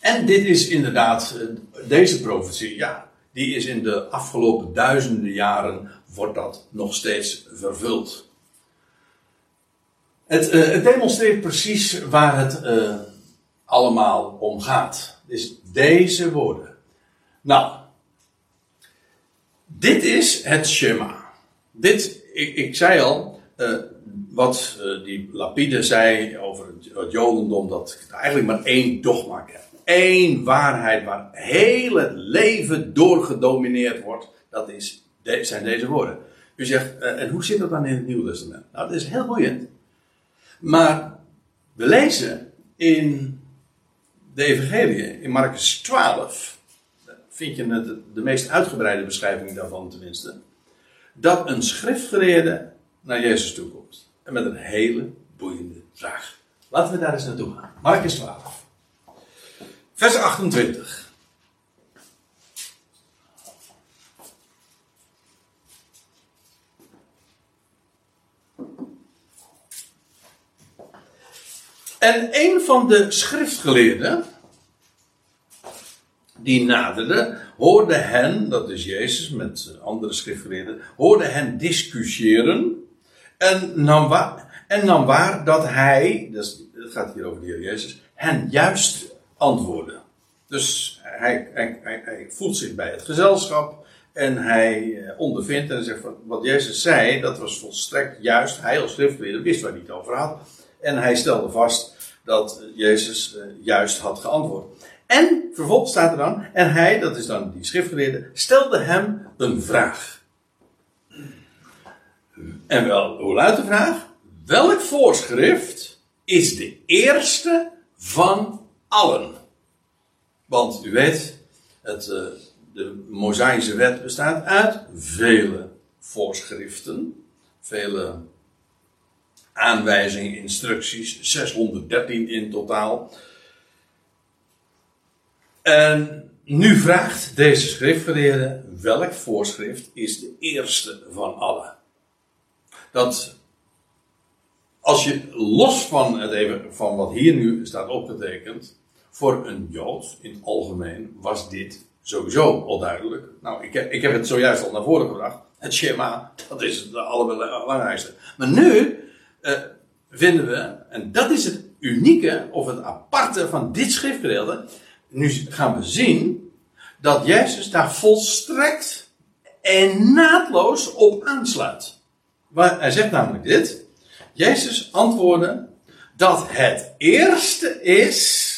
[SPEAKER 1] En dit is inderdaad, eh, deze profetie, ja, die is in de afgelopen duizenden jaren, wordt dat nog steeds vervuld. Het, uh, het demonstreert precies waar het uh, allemaal om gaat. Dus deze woorden. Nou, dit is het schema. Dit, ik, ik zei al, uh, wat die Lapide zei over het, het Jodendom, dat eigenlijk maar één dogma kent één waarheid waar heel het leven door gedomineerd wordt. Dat is, zijn deze woorden. U zegt, uh, en hoe zit dat dan in het Nieuwe Testament? Nou, dat is heel boeiend. Maar we lezen in de Evangelie, in Marcus 12, vind je de meest uitgebreide beschrijving daarvan tenminste, dat een schriftgeleerde naar Jezus toe komt. En met een hele boeiende vraag. Laten we daar eens naartoe gaan. Marcus 12. Vers 28. En een van de schriftgeleerden, die naderde, hoorde hen, dat is Jezus met andere schriftgeleerden, hoorde hen discussiëren en nam waar, en nam waar dat hij, het gaat hier over de Heer Jezus, hen juist antwoorden. Dus hij, hij, voelt zich bij het gezelschap en hij eh, ondervindt en zegt van wat Jezus zei, dat was volstrekt juist. Hij als schriftgeleerde wist waar hij het over had. En hij stelde vast dat Jezus eh, juist had geantwoord. En vervolgens staat er dan, en hij, dat is dan die schriftgeleerde, stelde hem een vraag. En wel, hoe luidt de vraag? Welk voorschrift is de eerste van allen. Want u weet, het, uh, de Mosaïsche wet bestaat uit vele voorschriften, vele aanwijzingen, instructies, 613 in totaal. En nu vraagt deze schriftgeleerde welk voorschrift is de eerste van alle. Dat als je los van, het even, van wat hier nu staat opgetekend, voor een Jood in het algemeen was dit sowieso al duidelijk. Nou, ik heb, ik heb het zojuist al naar voren gebracht. Het schema, dat is het allerbelangrijkste. Maar nu uh, vinden we, en dat is het unieke of het aparte van dit schriftgedeelte. Nu gaan we zien dat Jezus daar volstrekt en naadloos op aansluit. Maar hij zegt namelijk dit. Jezus antwoordde dat het eerste is.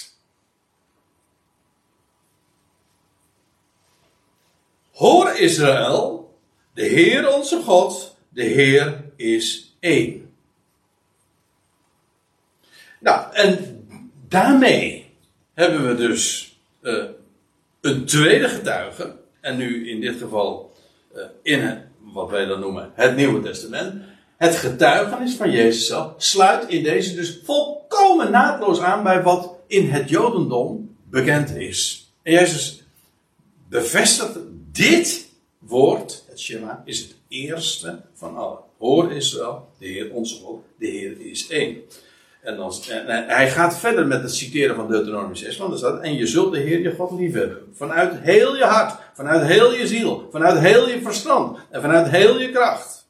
[SPEAKER 1] Hoor Israël, de Heer onze God, de Heer is één. Nou, en daarmee hebben we dus uh, een tweede getuige. En nu in dit geval uh, in wat wij dan noemen het Nieuwe Testament. Het getuigenis van Jezus zelf sluit in deze dus volkomen naadloos aan bij wat in het Jodendom bekend is. En Jezus bevestigt dit woord, het Shema, is het eerste van alle. Hoor Israël, de Heer onze God, de Heer is één. En, dan, en, hij gaat verder met het citeren van Deuteronomie 6, want er staat, en je zult de Heer je God liefhebben. Vanuit heel je hart, vanuit heel je ziel, vanuit heel je verstand en vanuit heel je kracht.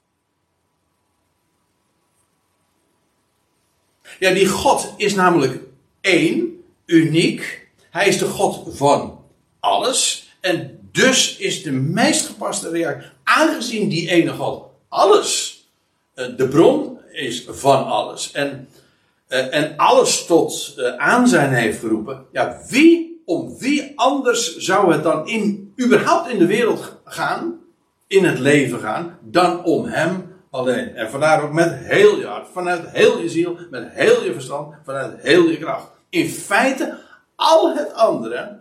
[SPEAKER 1] Ja, die God is namelijk één, uniek. Hij is de God van alles. En dus is de meest gepaste reactie, aangezien die ene God alles, eh, de bron is van alles. En uh, en alles tot uh, aanzijn heeft geroepen. Ja, wie, om wie anders zou het dan in, überhaupt in de wereld gaan, in het leven gaan, dan om hem alleen. En vandaar ook met heel je hart, vanuit heel je ziel, met heel je verstand, vanuit heel je kracht. In feite, al het andere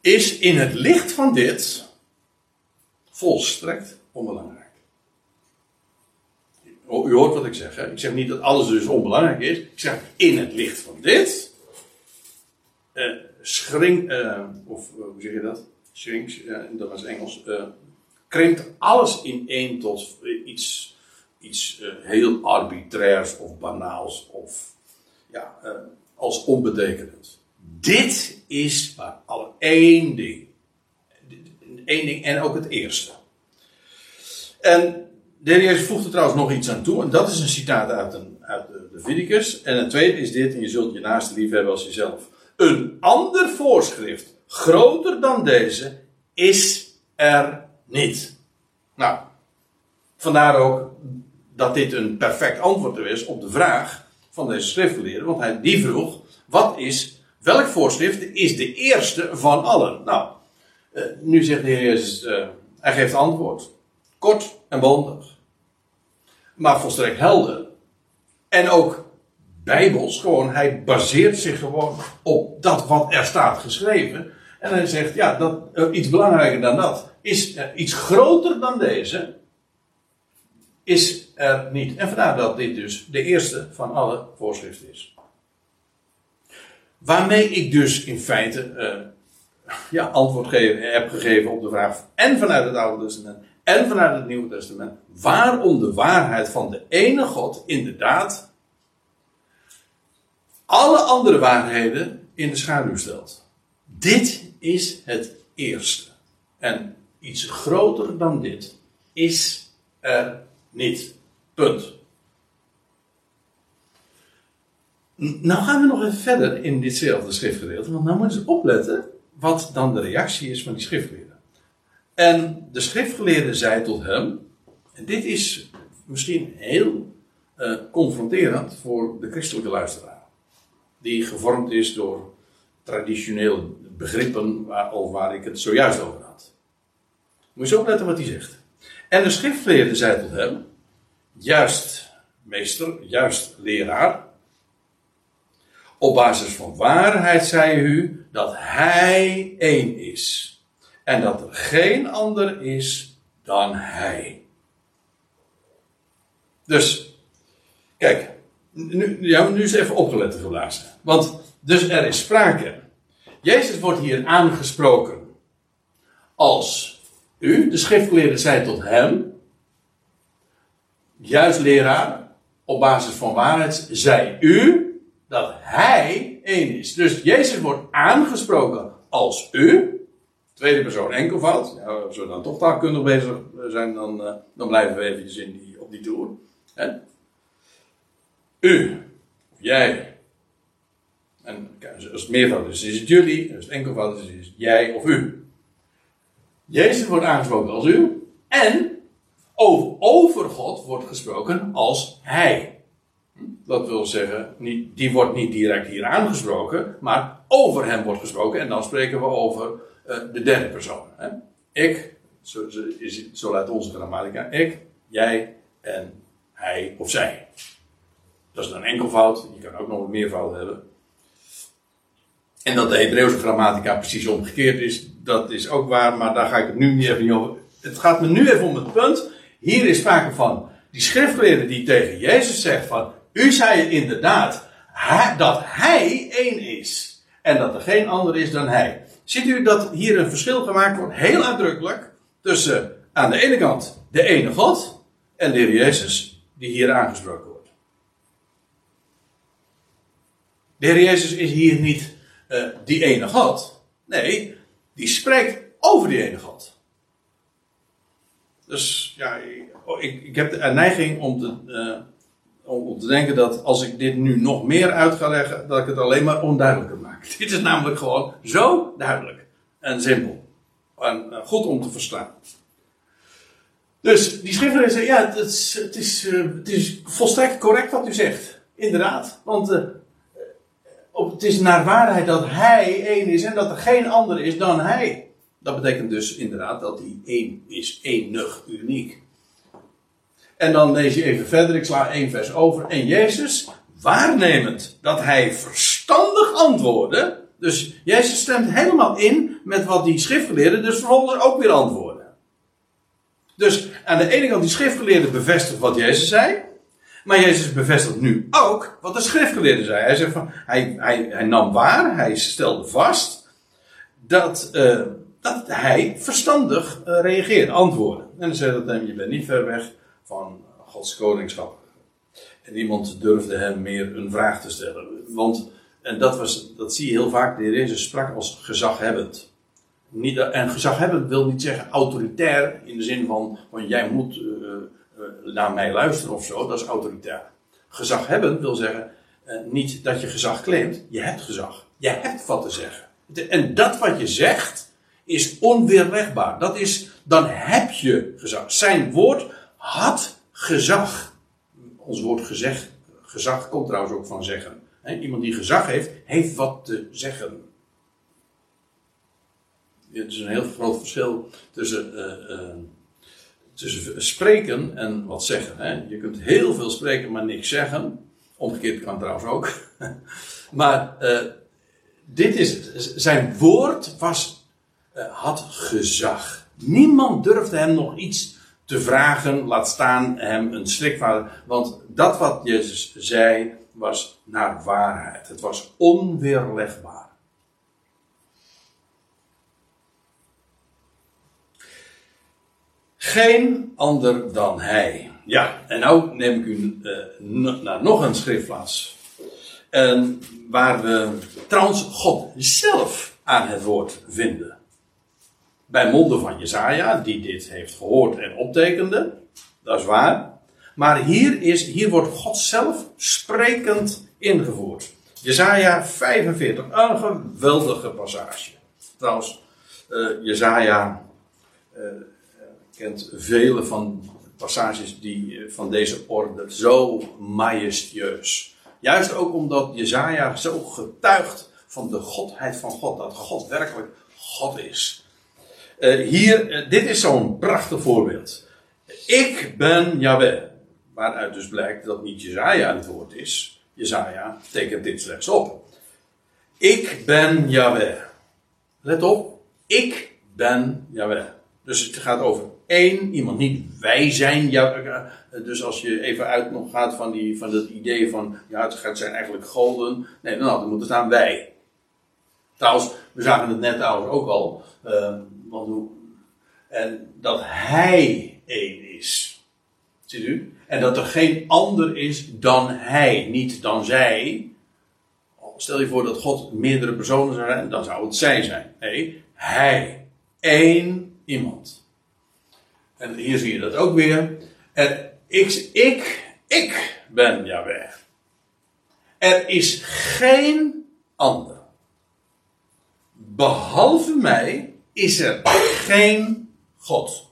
[SPEAKER 1] is in het licht van dit volstrekt onbelangrijk. U hoort wat ik zeg. Hè? Ik zeg niet dat alles dus onbelangrijk is. Ik zeg in het licht van dit. Uh, schring, uh, of uh, hoe zeg je dat? Shrinks, dat was Engels. krimpt alles in één tot iets, iets heel arbitrairs of banaals. Of ja, als onbetekenend. Dit is maar alle één ding. Eén ding en ook het eerste. En de heer Jezus voegt er trouwens nog iets aan toe. En dat is een citaat uit, een, uit de Leviticus. En het tweede is dit. En je zult je naaste lief hebben als jezelf. Een ander voorschrift, groter dan deze, is er niet. Nou, vandaar ook dat dit een perfect antwoord is op de vraag van deze schriftgeleerde. Want hij die vroeg, wat is, welk voorschrift is de eerste van allen? Nou, eh, nu zegt de heer Jezus, uh, hij geeft antwoord. Kort en bondig. Maar volstrekt helder. En ook bijbels. Gewoon, hij baseert zich gewoon op dat wat er staat geschreven. En hij zegt, ja, dat, uh, iets belangrijker dan dat. Is iets groter dan deze. Is er niet. En vandaar dat dit dus de eerste van alle voorschriften is. Waarmee ik dus in feite uh, ja, antwoord heb gegeven op de vraag. En vanuit het Oude Testament en vanuit het Nieuwe Testament waarom de waarheid van de ene God inderdaad alle andere waarheden in de schaduw stelt. Dit is het eerste. En iets groter dan dit is er niet. Punt. Nou gaan we nog even verder in ditzelfde schriftgedeelte, want nou moeten ze opletten wat dan de reactie is van die schriftgeleerden. En de schriftgeleerde zei tot hem, dit is misschien heel uh, confronterend voor de christelijke luisteraar, die gevormd is door traditioneel begrippen waar, over waar ik het zojuist over had. Moet je zo opletten wat hij zegt. En de schriftgeleerde zei tot hem, juist meester, juist leraar, op basis van waarheid zei u dat hij één is en dat er geen ander is dan Hij. Dus, kijk, nu, ja, nu is even opgelet geblazen. Want, dus er is sprake. Jezus wordt hier aangesproken als u, de schriftgeleerde, zei tot hem, juist leraar, op basis van waarheid, zei u dat hij één is. Dus Jezus wordt aangesproken als u. Tweede persoon enkelvoud. Ja, als we dan toch taalkundig bezig zijn, dan, uh, dan blijven we eventjes in die, op die toer. Hè? U, of jij. En als het meervoud is, is het jullie. Als het enkelvoud is, is het jij of u. Jezus wordt aangesproken als u. En over, over God wordt gesproken als hij. Dat wil zeggen, die wordt niet direct hier aangesproken, maar over hem wordt gesproken. En dan spreken we over uh, de derde persoon. Hè? Ik, zo, zo, is, zo luidt onze grammatica. Ik, jij en hij of zij. Dat is een enkelvoud. Je kan ook nog een meervoud hebben. En dat de Hebreeuwse grammatica precies omgekeerd is, dat is ook waar, maar daar ga ik het nu niet even over. Het gaat me nu even om het punt. Hier is sprake van die schriftgeleerde die tegen Jezus zegt van, u zei inderdaad dat hij één is. En dat er geen ander is dan hij. Ziet u dat hier een verschil gemaakt wordt, heel uitdrukkelijk, tussen aan de ene kant de ene God en de Heer Jezus, die hier aangesproken wordt. De Heer Jezus is hier niet uh, die ene God. Nee, die spreekt over die ene God. Dus ja, ik, ik heb de neiging om te, uh, om te denken dat als ik dit nu nog meer uit ga leggen, dat ik het alleen maar onduidelijker maak. <laughs> Dit is namelijk gewoon zo duidelijk en simpel. En uh, goed om te verstaan. Dus die schrijver zei, ja, het is, het, is, uh, het is volstrekt correct wat u zegt. Inderdaad. Want uh, het is naar waarheid dat hij één is en dat er geen ander is dan hij. Dat betekent dus inderdaad dat hij één is, enig, uniek. En dan lees je even verder, ik sla één vers over. En Jezus, waarnemend dat hij verstandig antwoordde. Dus Jezus stemt helemaal in met wat die schriftgeleerden dus vervolgens ook weer antwoorden. Dus aan de ene kant die schriftgeleerde bevestigt wat Jezus zei. Maar Jezus bevestigt nu ook wat de schriftgeleerde zei. Hij, zegt van, hij, hij, nam waar, hij stelde vast dat, uh, dat hij verstandig uh, reageerde, antwoordde. En dan zei dat je bent niet ver weg van Gods koningschap. En niemand durfde hem meer een vraag te stellen. Want, en dat, was, dat zie je heel vaak, de Heer sprak als gezaghebbend. Niet, en gezaghebbend wil niet zeggen autoritair in de zin van, van jij moet uh, uh, naar mij luisteren of zo, dat is autoritair. Gezaghebbend wil zeggen niet dat je gezag claimt, je hebt gezag. Je hebt wat te zeggen. En dat wat je zegt is onweerlegbaar. Dat is, dan heb je gezag. Zijn woord had gezag. Ons woord gezegd, gezag komt trouwens ook van zeggen. iemand die gezag heeft, heeft wat te zeggen. Het is een heel groot verschil tussen, uh, uh, tussen spreken en wat zeggen. Je kunt heel veel spreken, maar niks zeggen. Omgekeerd kan trouwens ook. <laughs> maar uh, dit is het. Zijn woord was, had gezag. Niemand durfde hem nog iets te vragen, laat staan hem een strikvader. Want dat wat Jezus zei was naar waarheid. Het was onweerlegbaar. Geen ander dan hij. Ja, en nou neem ik u uh, naar nog een schriftplaats. En waar we trouwens God zelf aan het woord vinden bij monden van Jezaja, die dit heeft gehoord en optekende. Dat is waar. Maar hier, is, hier wordt God zelf sprekend ingevoerd. Jezaja 45, een geweldige passage. Trouwens, uh, Jezaja uh, kent vele van passages die van deze orde zo majestueus. Juist ook omdat Jezaja zo getuigt van de godheid van God. Dat God werkelijk God is. Uh, hier, uh, dit is zo'n prachtig voorbeeld. Ik ben Yahweh. Waaruit dus blijkt dat niet Jezaja het woord is. Jezaja tekent dit slechts op. Ik ben Yahweh. Let op. Ik ben Yahweh. Dus het gaat over één iemand. Niet wij zijn Yahweh. Dus als je even uit nog gaat van, die, van dat idee van. Ja, het zijn eigenlijk goden. Nee, nou, dan moet er staan wij. Trouwens, we zagen het net trouwens ook al. Hoe, en dat hij één is. Ziet u? En dat er geen ander is dan hij, niet dan zij. stel je voor dat God meerdere personen zou zijn, dan zou het zij zijn. Nee, hij. één iemand. En hier zie je dat ook weer. En ik, ik, ik ben Yahweh. Er is geen ander. Behalve mij is er geen God.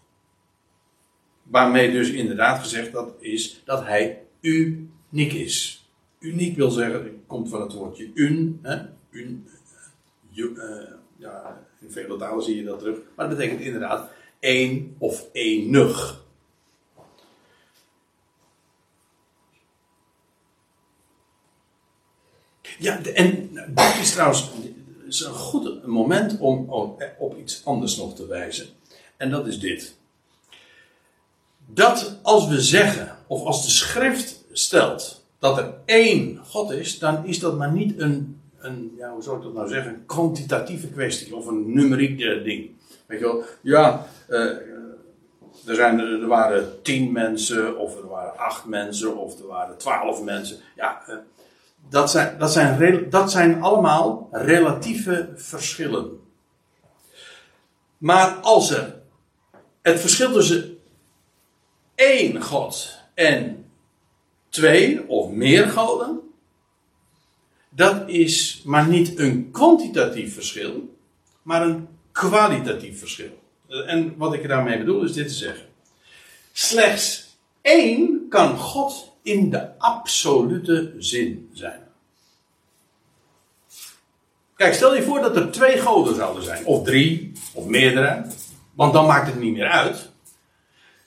[SPEAKER 1] Waarmee dus inderdaad gezegd dat is dat hij uniek is. Uniek wil zeggen, komt van het woordje un. Hè? un uh, ja, in vele talen zie je dat terug. Maar dat betekent inderdaad één of enig. Ja, en dit is trouwens is een goed moment om op iets anders nog te wijzen. En dat is dit. Dat als we zeggen, of als de schrift stelt, dat er één God is, dan is dat maar niet een, een ja, hoe zou ik dat nou zeggen, een kwantitatieve kwestie of een numeriek eh, ding. Weet je wel, ja, uh, er, zijn, er waren tien mensen, of er waren acht mensen, of er waren twaalf mensen. Ja, uh, dat zijn, dat, zijn, dat zijn allemaal relatieve verschillen. Maar als er het verschil tussen één God en twee of meer goden, dat is maar niet een kwantitatief verschil, maar een kwalitatief verschil. En wat ik daarmee bedoel is dit te zeggen. Slechts één kan God in de absolute zin zijn. Kijk, stel je voor dat er twee goden zouden zijn, of drie, of meerdere, want dan maakt het niet meer uit.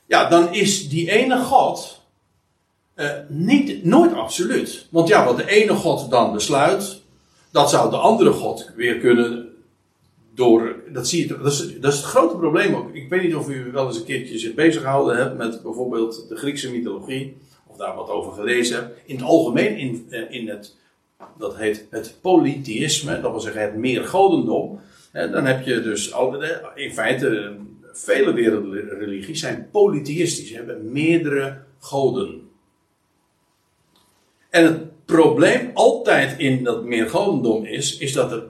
[SPEAKER 1] Ja, dan is die ene God uh, niet, nooit absoluut. Want ja, wat de ene God dan besluit, dat zou de andere God weer kunnen door, dat zie je, dat is, dat is het grote probleem ook. Ik weet niet of u wel eens een keertje zich bezig gehouden hebt met bijvoorbeeld de Griekse mythologie, daar wat over gelezen. In het algemeen, in, eh, in het, dat heet het polytheïsme, dat wil zeggen het meergodendom. Dan heb je dus al, in feite, vele wereldreligies zijn polytheïstisch, hebben meerdere goden. En het probleem altijd in dat meergodendom is, is dat er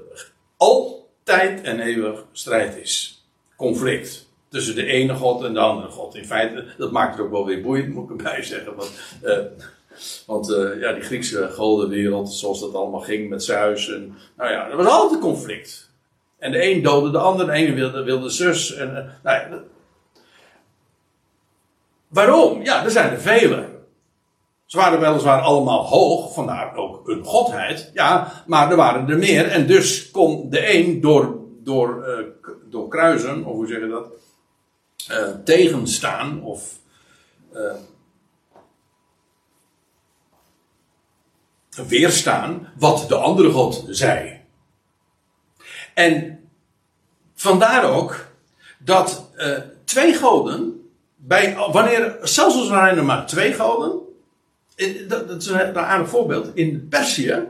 [SPEAKER 1] altijd tijd en eeuwig strijd is. Conflict. Tussen de ene God en de andere God. In feite, dat maakt het ook wel weer boeiend, moet ik erbij zeggen. Want, uh, want uh, ja, die Griekse godenwereld, zoals dat allemaal ging met Zeus. En, nou ja, er was altijd conflict. En de een doodde de ander, de ene wilde, wilde zus. En, uh, nou ja, waarom? Ja, er zijn er vele. Ze waren weliswaar allemaal hoog, vandaar ook een godheid. Ja, maar er waren er meer. En dus kon de een door, door, uh, door kruisen, of hoe zeg je dat? Uh, tegenstaan, of. Uh, weerstaan wat de andere God zei. En vandaar ook dat twee goden, bij, wanneer, zelfs als er maar twee goden, dat, dat is een, aardig voorbeeld. In Perzië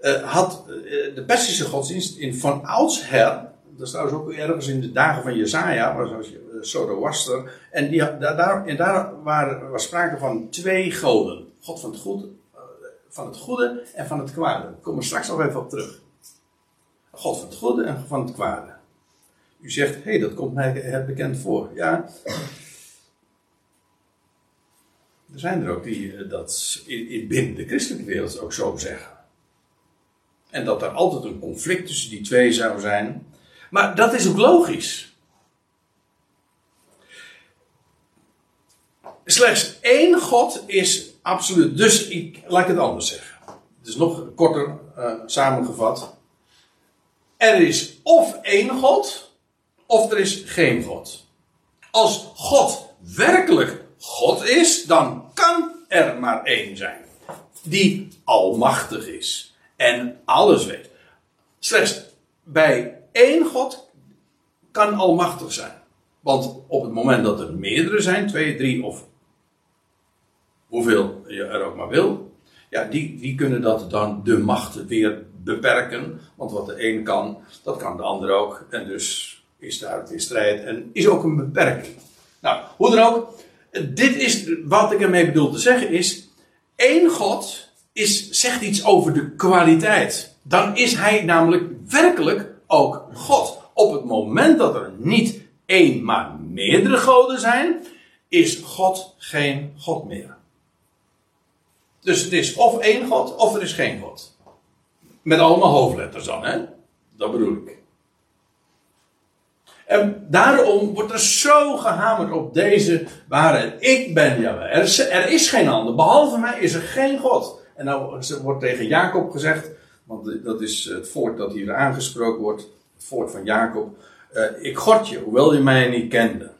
[SPEAKER 1] uh, had uh, de Persische godsdienst in van oudsher, dat is trouwens ook ergens in de dagen van Jezaja, was uh, Zoroaster, en die, daar, en daar waren, was sprake van twee goden. God van het goede, van het goede en van het kwade. Daar komen we straks nog even op terug. God van het goede en van het kwade. U zegt, hé, hey, dat komt mij bekend voor. Ja, er zijn er ook die eh, dat in, binnen de christelijke wereld ook zo zeggen. En dat er altijd een conflict tussen die twee zou zijn. Maar dat is ook logisch. Slechts één God is absoluut. Dus ik laat ik het anders zeggen. Het is nog korter uh, samengevat. Er is of één God, of er is geen God. Als God werkelijk God is, dan kan er maar één zijn. Die almachtig is en alles weet. Slechts bij één God kan almachtig zijn. Want op het moment dat er meerdere zijn, twee, drie of hoeveel je er ook maar wil, ja, die, die kunnen dat dan de macht weer beperken. Want wat de een kan, dat kan de ander ook. En dus is daar weer strijd en is ook een beperking. Nou, hoe dan ook, dit is wat ik ermee bedoel te zeggen is. één God is, zegt iets over de kwaliteit. Dan is hij namelijk werkelijk ook God. Op het moment dat er niet één, maar meerdere goden zijn, is God geen God meer. Dus het is of één God, of er is geen God. Met allemaal hoofdletters dan, hè? Dat bedoel ik. En daarom wordt er zo gehamerd op deze waarheid. Ik ben Jawel. Er is, er is geen ander. Behalve mij is er geen God. En nou wordt tegen Jacob gezegd, want dat is het voort dat hier aangesproken wordt, het voort van Jacob. Uh, ik god je, hoewel je mij niet kende.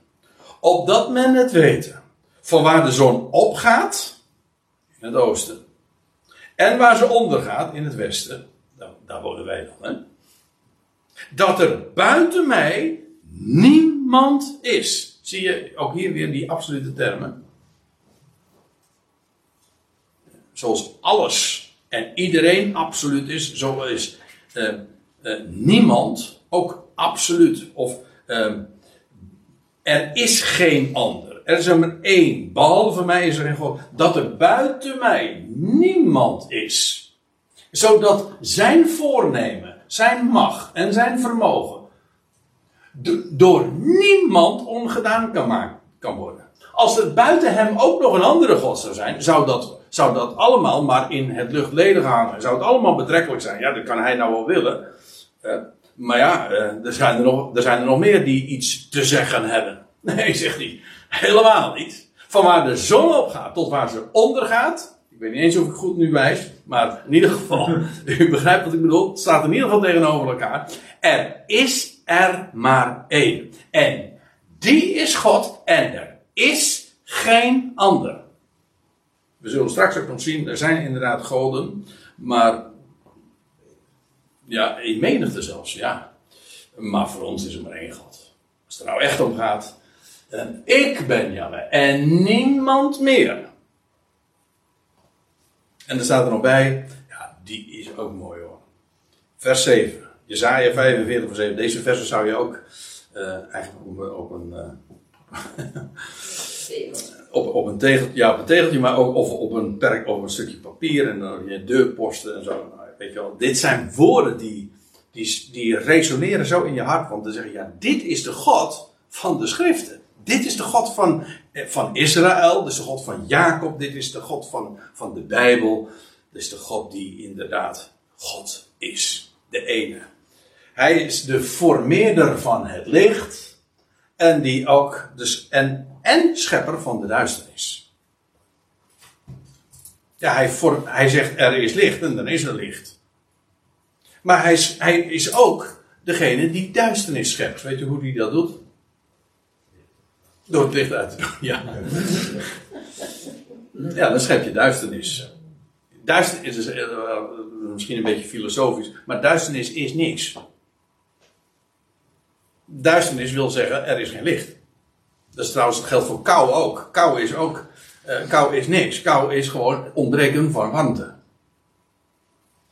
[SPEAKER 1] Opdat men het weten. Van waar de zon opgaat, in het oosten. En waar ze ondergaat, in het westen. Daar wonen wij dan, hè. Dat er buiten mij niemand is. Zie je ook hier weer die absolute termen? Zoals alles en iedereen absoluut is, zo is uh, uh, niemand ook absoluut. Of uh, er is geen ander. Er is er maar één. Behalve mij is er geen God. Dat er buiten mij niemand is. Zodat zijn voornemen, zijn macht en zijn vermogen door niemand ongedaan kan, kan worden. Als er buiten hem ook nog een andere God zou zijn, zou dat, zou dat allemaal maar in het luchtledige hangen. Zou het allemaal betrekkelijk zijn. Ja, dat kan hij nou wel willen. Uh, maar ja, uh, er, zijn er, nog, er zijn er nog meer die iets te zeggen hebben. <laughs> Nee, zegt hij. Helemaal niet. Van waar de zon opgaat tot waar ze ondergaat. Ik weet niet eens of ik goed nu wijs. Maar in ieder geval, <laughs> u begrijpt wat ik bedoel. Het staat in ieder geval tegenover elkaar. Er is er maar één. En die is God en er is geen ander. We zullen straks ook nog zien, er zijn inderdaad goden, maar ja, in menigte zelfs, ja. Maar voor ons is er maar één God. Als het er nou echt om gaat, en ik ben Jahweh en niemand meer. En er staat er nog bij, ja, die is ook mooi hoor. Vers 7. Jezaja 45 vers 7. Deze versen zou je ook uh, eigenlijk op, op een. Uh, <laughs> op, op een tegeltje, ja, op een tegeltje, maar ook of op een perk, op een stukje papier en dan je deurposten en zo. Nou, weet je wel, dit zijn woorden die, die, die resoneren zo in je hart. Want dan zeg je, ja, dit is de God van de schriften. Dit is de God van, eh, van Israël, dit is de God van Jacob, dit is de God van, van de Bijbel. Dit is de God die inderdaad God is. De ene. Hij is de formeerder van het licht. En die ook, dus, en, en schepper van de duisternis. Ja, hij, vorm, hij zegt er is licht en dan is er licht. Maar hij is, hij is ook degene die duisternis schept. Weet je hoe hij dat doet? Door het licht uit te doen, ja. Ja, dan schep je duisternis. Duisternis is uh, misschien een beetje filosofisch, maar duisternis is niks duisternis wil zeggen, er is geen licht. Dat is trouwens, het geldt voor kou ook. Kou is ook, uh, kou is niks. Kou is gewoon ontbreken van warmte.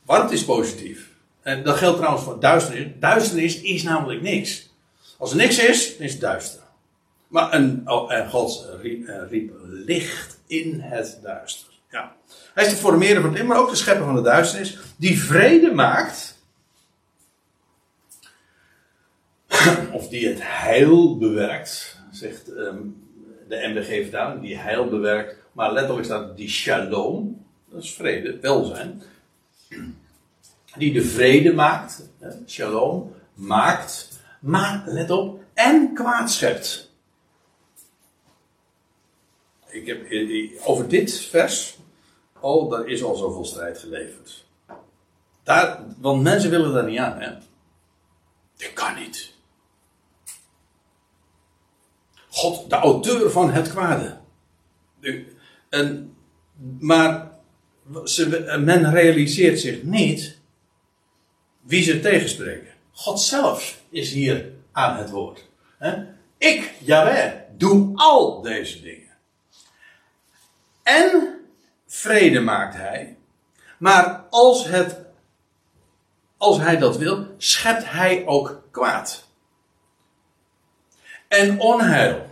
[SPEAKER 1] Warmte is positief. En dat geldt trouwens voor duisternis. Duisternis is namelijk niks. Als er niks is, is het duister. Maar een, oh, en God riep, licht in het duister. Ja. Hij is de formeerder van het licht, maar ook de schepper van de duisternis. Die vrede maakt <clears throat> of die het heil bewerkt, zegt um, de MBG-vertaling, die heil bewerkt, maar letterlijk staat die shalom, dat is vrede, welzijn, die de vrede maakt, shalom, maakt, maar let op, en kwaad schept. Ik heb over dit vers, oh, daar is al zoveel strijd geleverd. Daar, want mensen willen daar niet aan, hè. Dat kan niet. God, de auteur van het kwade. En, maar ze, men realiseert zich niet wie ze tegenspreken. God zelf is hier aan het woord. Ik, Jaweh, doe al deze dingen. En vrede maakt hij. Maar als, het, als hij dat wil, schept hij ook kwaad en onheil.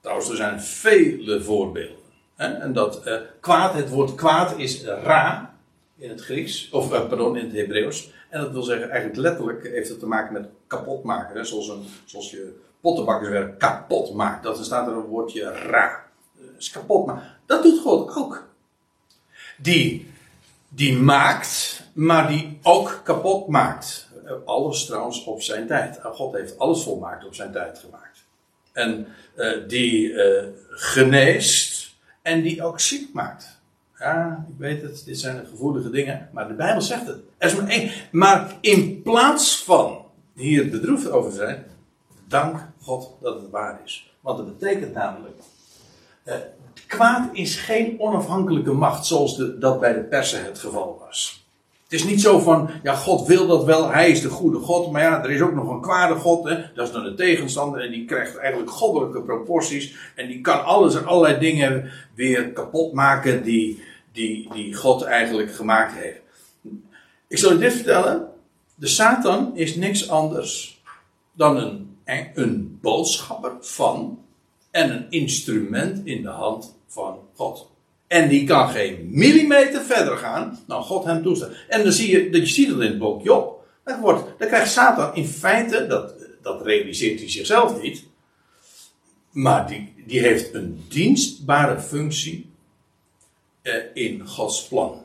[SPEAKER 1] Trouwens, er zijn vele voorbeelden. En dat uh, kwaad, het woord kwaad is ra in het Grieks, of uh, pardon, in het Hebreeuws. En dat wil zeggen, eigenlijk letterlijk heeft het te maken met kapot maken. Hè? Zoals, een, zoals je pottenbakkerswerk kapot maakt. Dat staat er een woordje ra. Dus kapot maken. Dat doet God ook. Die, die maakt, maar die ook kapot maakt. Alles trouwens op zijn tijd. God heeft alles volmaakt op zijn tijd gemaakt. En uh, die uh, geneest en die ook ziek maakt. Ja, ik weet het, dit zijn gevoelige dingen, maar de Bijbel zegt het. Maar. Maar in plaats van hier bedroefd over zijn, dank God dat het waar is. Want dat betekent namelijk, kwaad is geen onafhankelijke macht zoals dat bij de persen het geval was. Het is niet zo van, ja, God wil dat wel, hij is de goede God, maar ja, er is ook nog een kwade God, hè? dat is dan de tegenstander en die krijgt eigenlijk goddelijke proporties en die kan alles en allerlei dingen weer kapot maken die, die, die God eigenlijk gemaakt heeft. Ik zal u dit vertellen, de Satan is niks anders dan een, een boodschapper van en een instrument in de hand van God. En die kan geen millimeter verder gaan dan God hem toestaat. En dan zie je, dat je ziet dat in het boek Job. Dan, wordt, dan krijgt Satan in feite, dat, dat realiseert hij zichzelf niet. Maar die, die heeft een dienstbare functie eh, in Gods plan.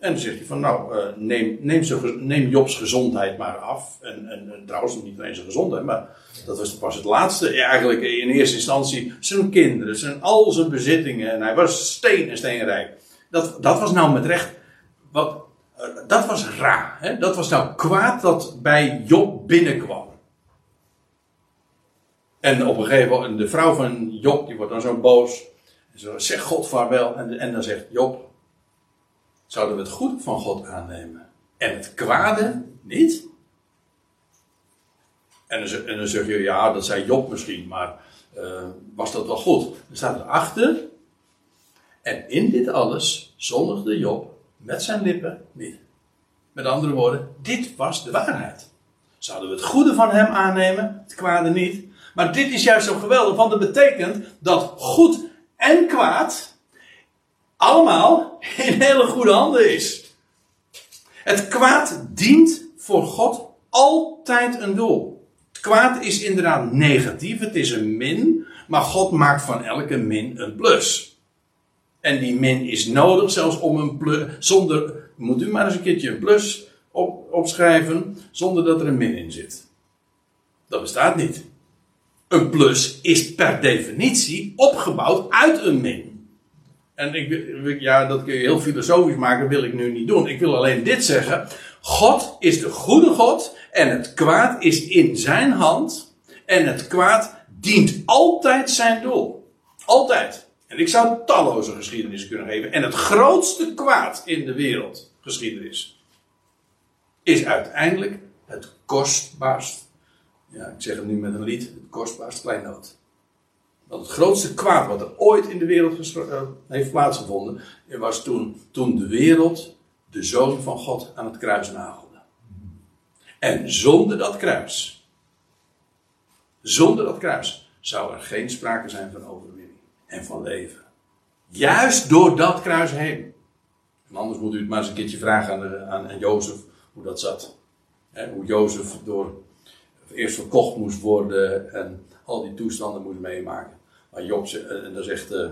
[SPEAKER 1] En dan zegt hij van nou, uh, neem, neem, neem Jobs gezondheid maar af. En, en, en, trouwens niet alleen zijn gezondheid, maar dat was pas het laatste. Eigenlijk in eerste instantie zijn kinderen, zijn al zijn bezittingen. En hij was steen en steenrijk. Dat, dat was nou met recht, wat, uh, dat was raar. Hè? Dat was nou kwaad dat bij Job binnenkwam. En op een gegeven moment, de vrouw van Job, die wordt dan zo boos. En zo, zeg God vaarwel. En, en dan zegt Job, zouden we het goede van God aannemen en het kwade niet? En dan, zeg je, ja, dat zei Job misschien, maar uh, was dat wel goed? Dan staat erachter, en in dit alles zondigde Job met zijn lippen niet. Met andere woorden, dit was de waarheid. Zouden we het goede van hem aannemen, het kwade niet? Maar dit is juist zo geweldig, want dat betekent dat goed en kwaad allemaal in hele goede handen is. Het kwaad dient voor God altijd een doel. Het kwaad is inderdaad negatief, het is een min, maar God maakt van elke min een plus. En die min is nodig zelfs om een plus, zonder, moet u maar eens een keertje een plus op, opschrijven, zonder dat er een min in zit. Dat bestaat niet. Een plus is per definitie opgebouwd uit een min. En ik, ja, dat kun je heel filosofisch maken, wil ik nu niet doen. Ik wil alleen dit zeggen. God is de goede God en het kwaad is in zijn hand. En het kwaad dient altijd zijn doel. Altijd. En ik zou talloze geschiedenissen kunnen geven. En het grootste kwaad in de wereld, geschiedenis, is uiteindelijk het kostbaarst. Ja, ik zeg het nu met een lied, het kostbaarst kleinood. Want het grootste kwaad wat er ooit in de wereld uh, heeft plaatsgevonden, was toen, toen de wereld de zoon van God aan het kruis nagelde. En zonder dat kruis, zonder dat kruis, zou er geen sprake zijn van overwinning en van leven. Juist door dat kruis heen. En anders moet u het maar eens een keertje vragen aan, aan, aan Jozef hoe dat zat. hoe Jozef door eerst verkocht moest worden en al die toestanden moest meemaken. Maar Job, eh, en dan zegt, uh,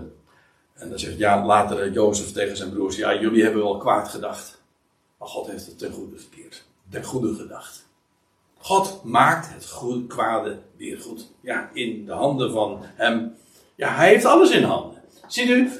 [SPEAKER 1] en dan zegt ja, later uh, Jozef tegen zijn broers, ja, jullie hebben wel kwaad gedacht. Maar God heeft het ten goede gekeerd. Ten goede gedacht. God maakt het goede, kwade weer goed. Ja, in de handen van hem. Ja, hij heeft alles in handen. Ziet u?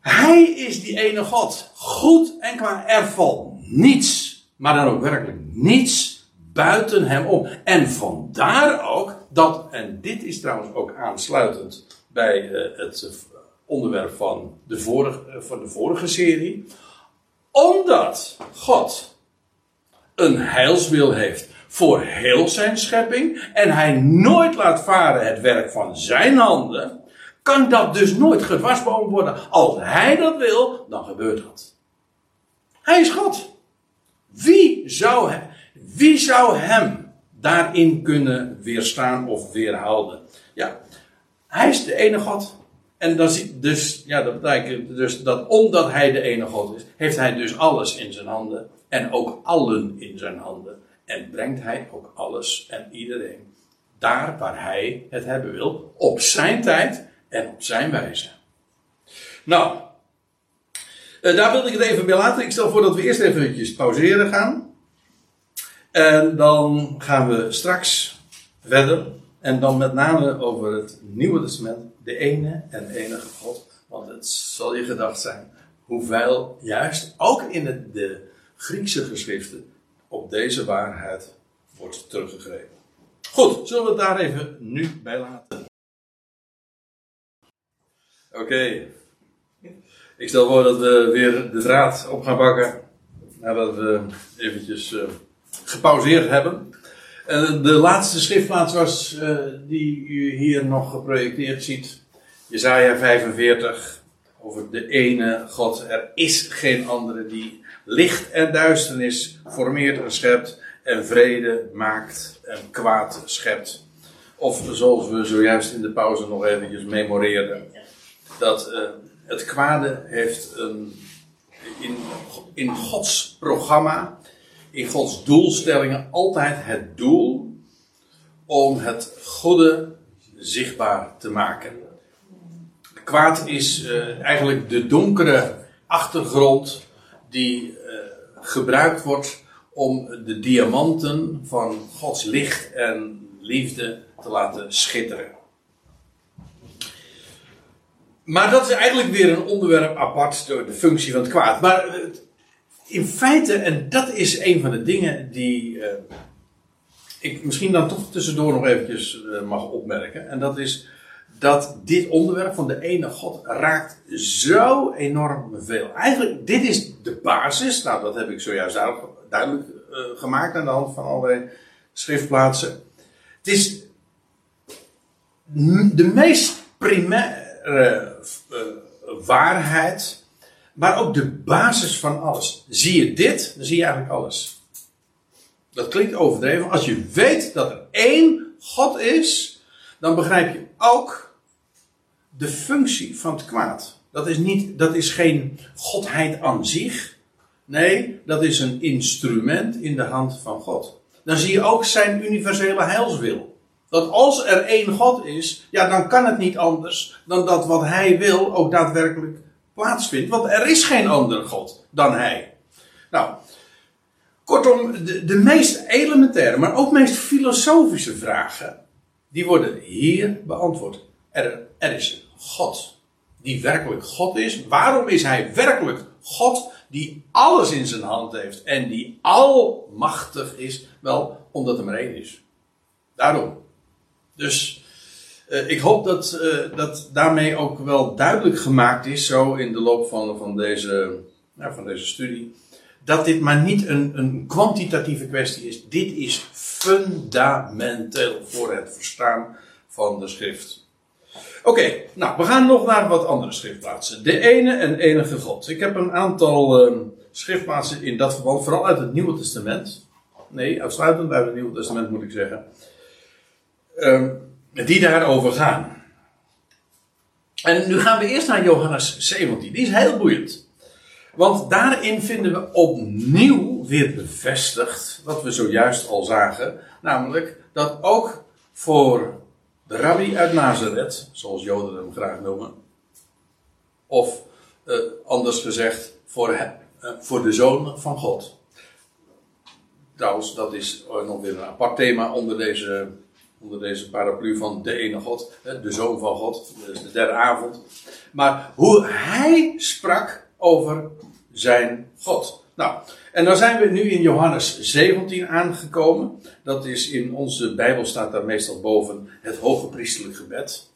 [SPEAKER 1] Hij is die ene God. Goed en kwaad. Er valt niets, maar dan ook werkelijk niets buiten hem om. En vandaar ook dat, en dit is trouwens ook aansluitend bij uh, het onderwerp van de, vorige, uh, van de vorige serie. Omdat God een heilswil heeft voor heel zijn schepping en hij nooit laat varen het werk van zijn handen, kan dat dus nooit gedwarsboomd worden. Als hij dat wil, dan gebeurt dat. Hij is God. Wie zou, wie zou hem daarin kunnen weerstaan of weerhouden. Ja, hij is de ene God. En dan zie, dus, ja, dat betekent dus dat omdat hij de ene God is, heeft hij dus alles in zijn handen. En ook allen in zijn handen. En brengt hij ook alles en iedereen daar waar hij het hebben wil. Op zijn tijd en op zijn wijze. Nou, eh, daar wilde ik het even bij laten. Ik stel voor dat we eerst eventjes pauzeren gaan. En dan gaan we straks verder. En dan met name over het Nieuwe Testament. De ene en enige God. Want het zal je gedacht zijn hoeveel juist ook in de Griekse geschriften op deze waarheid wordt teruggegrepen. Goed, zullen we het daar even nu bij laten? Oké. Ik stel voor dat we weer de draad op gaan pakken. Nadat we eventjes uh, gepauzeerd hebben. Uh, de laatste schriftplaats was uh, die u hier nog geprojecteerd ziet. Jezaja 45. Over de ene God. Er is geen andere die licht en duisternis formeert en schept. En vrede maakt en kwaad schept. Of zoals we zojuist in de pauze nog eventjes memoreerden. Dat het kwade heeft een, in, in Gods programma, in Gods doelstellingen altijd het doel om het goede zichtbaar te maken. Kwaad is uh, eigenlijk de donkere achtergrond die uh, gebruikt wordt om de diamanten van Gods licht en liefde te laten schitteren. Maar dat is eigenlijk weer een onderwerp apart door de functie van het kwaad. Maar eh, in feite, en dat is een van de dingen die uh, ik misschien dan toch tussendoor nog eventjes uh, mag opmerken. En dat is dat dit onderwerp van de ene God raakt zo enorm veel. Eigenlijk, dit is de basis. Nou, dat heb ik zojuist duidelijk uh, gemaakt aan de hand van allerlei schriftplaatsen. Het is de meest primaire waarheid, maar ook de basis van alles. Zie je dit, dan zie je eigenlijk alles. Dat klinkt overdreven. Als je weet dat er één God is, dan begrijp je ook de functie van het kwaad. Dat is, niet, dat is geen godheid aan zich. Nee, dat is een instrument in de hand van God. Dan zie je ook zijn universele heilswil. Dat als er één God is, ja, dan kan het niet anders dan dat wat hij wil ook daadwerkelijk plaatsvindt. Want er is geen andere God dan hij. Nou, kortom, de, de meest elementaire, maar ook meest filosofische vragen, die worden hier beantwoord. Er, er is een God die werkelijk God is. Waarom is hij werkelijk God die alles in zijn hand heeft en die almachtig is? Wel, omdat er maar één is. Daarom. Dus uh, ik hoop dat, uh, dat daarmee ook wel duidelijk gemaakt is, zo in de loop van, van, deze, van deze studie, dat dit maar niet een, een kwantitatieve kwestie is. Dit is fundamenteel voor het verstaan van de schrift. Oké, nou, we gaan nog naar wat andere schriftplaatsen. De ene en enige God. Ik heb een aantal uh, schriftplaatsen in dat verband, vooral uit het Nieuwe Testament. Nee, uitsluitend uit het Nieuwe Testament moet ik zeggen. Um, die daarover gaan. En nu gaan we eerst naar Johannes 17. Die is heel boeiend. Want daarin vinden we opnieuw weer bevestigd wat we zojuist al zagen. Namelijk dat ook voor de rabbi uit Nazareth, zoals Joden hem graag noemen. Of uh, anders gezegd, voor, uh, voor de zoon van God. Trouwens, dat is nog weer een apart thema onder deze onder deze paraplu van de ene God, de Zoon van God, de derde avond. Maar hoe hij sprak over zijn God. Nou, en dan zijn we nu in Johannes 17 aangekomen. Dat is in onze Bijbel staat daar meestal boven het hoge priestelijk gebed.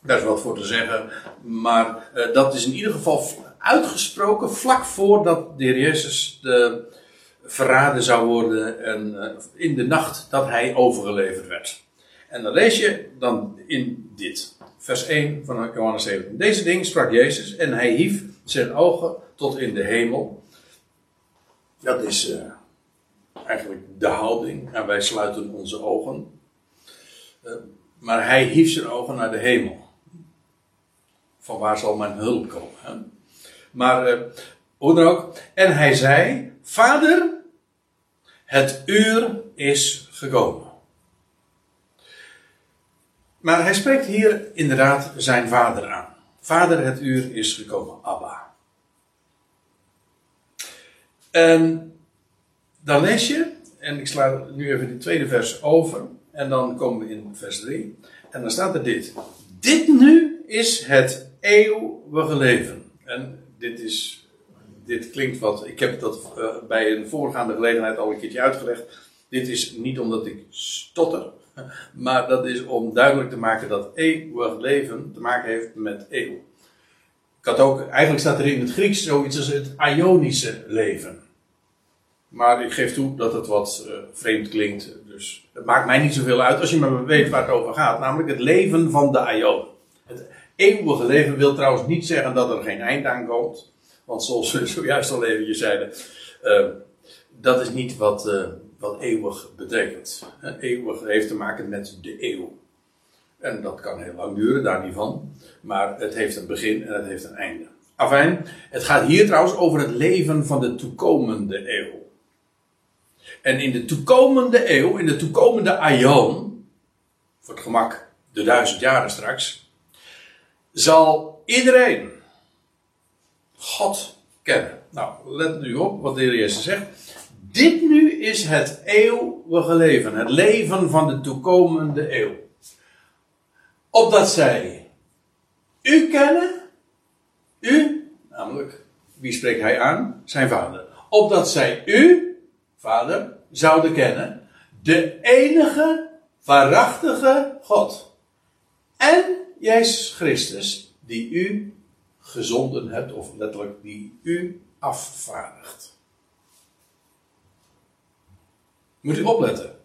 [SPEAKER 1] Daar is wat voor te zeggen, maar uh, dat is in ieder geval uitgesproken vlak voordat de heer Jezus de, verraden zou worden en, uh, in de nacht dat hij overgeleverd werd. En dan lees je dan in dit, vers 1 van Johannes 17. Deze ding sprak Jezus en hij hief zijn ogen tot in de hemel. Dat is uh, eigenlijk de houding en wij sluiten onze ogen. Uh, maar hij hief zijn ogen naar de hemel. van waar zal mijn hulp komen? Hè? Maar hoe dan ook. En hij zei: Vader, het uur is gekomen. Maar hij spreekt hier inderdaad zijn vader aan. Vader, het uur is gekomen, Abba. En dan lees je, en ik sla nu even die tweede vers over, en dan komen we in vers 3. En dan staat er dit. Dit nu is het eeuwige leven. En dit is, dit klinkt wat, ik heb dat uh, bij een voorgaande gelegenheid al een keertje uitgelegd. Dit is niet omdat ik stotter, <laughs> maar dat is om duidelijk te maken dat eeuwig leven te maken heeft met eeuw. Ik had ook, eigenlijk staat er in het Grieks zoiets als het Ionische leven. Maar ik geef toe dat het wat uh, vreemd klinkt. Dus het maakt mij niet zoveel uit als je maar weet waar het over gaat. Namelijk het leven van de Ion. Het eeuwige leven wil trouwens niet zeggen dat er geen eind aan komt. Want zoals we <laughs> zojuist al eventjes zeiden. Uh, dat is niet wat, uh, wat eeuwig betekent. Eeuwig heeft te maken met de eeuw. En dat kan heel lang duren, daar niet van. Maar het heeft een begin en het heeft een einde. Afijn, het gaat hier trouwens over het leven van de toekomende eeuw. En in de toekomende eeuw, in de toekomende aion, voor het gemak de duizend jaren straks, zal iedereen God kennen. Nou, let nu op wat de Heer Jezus zegt. Dit nu is het eeuwige leven, het leven van de toekomende eeuw. Opdat zij u kennen, u, namelijk, wie spreekt hij aan? Zijn vader. Opdat zij u, vader, zouden kennen, de enige waarachtige God. En Jezus Christus, die u gezonden hebt, of letterlijk die u afvaardigt. Moet u opletten.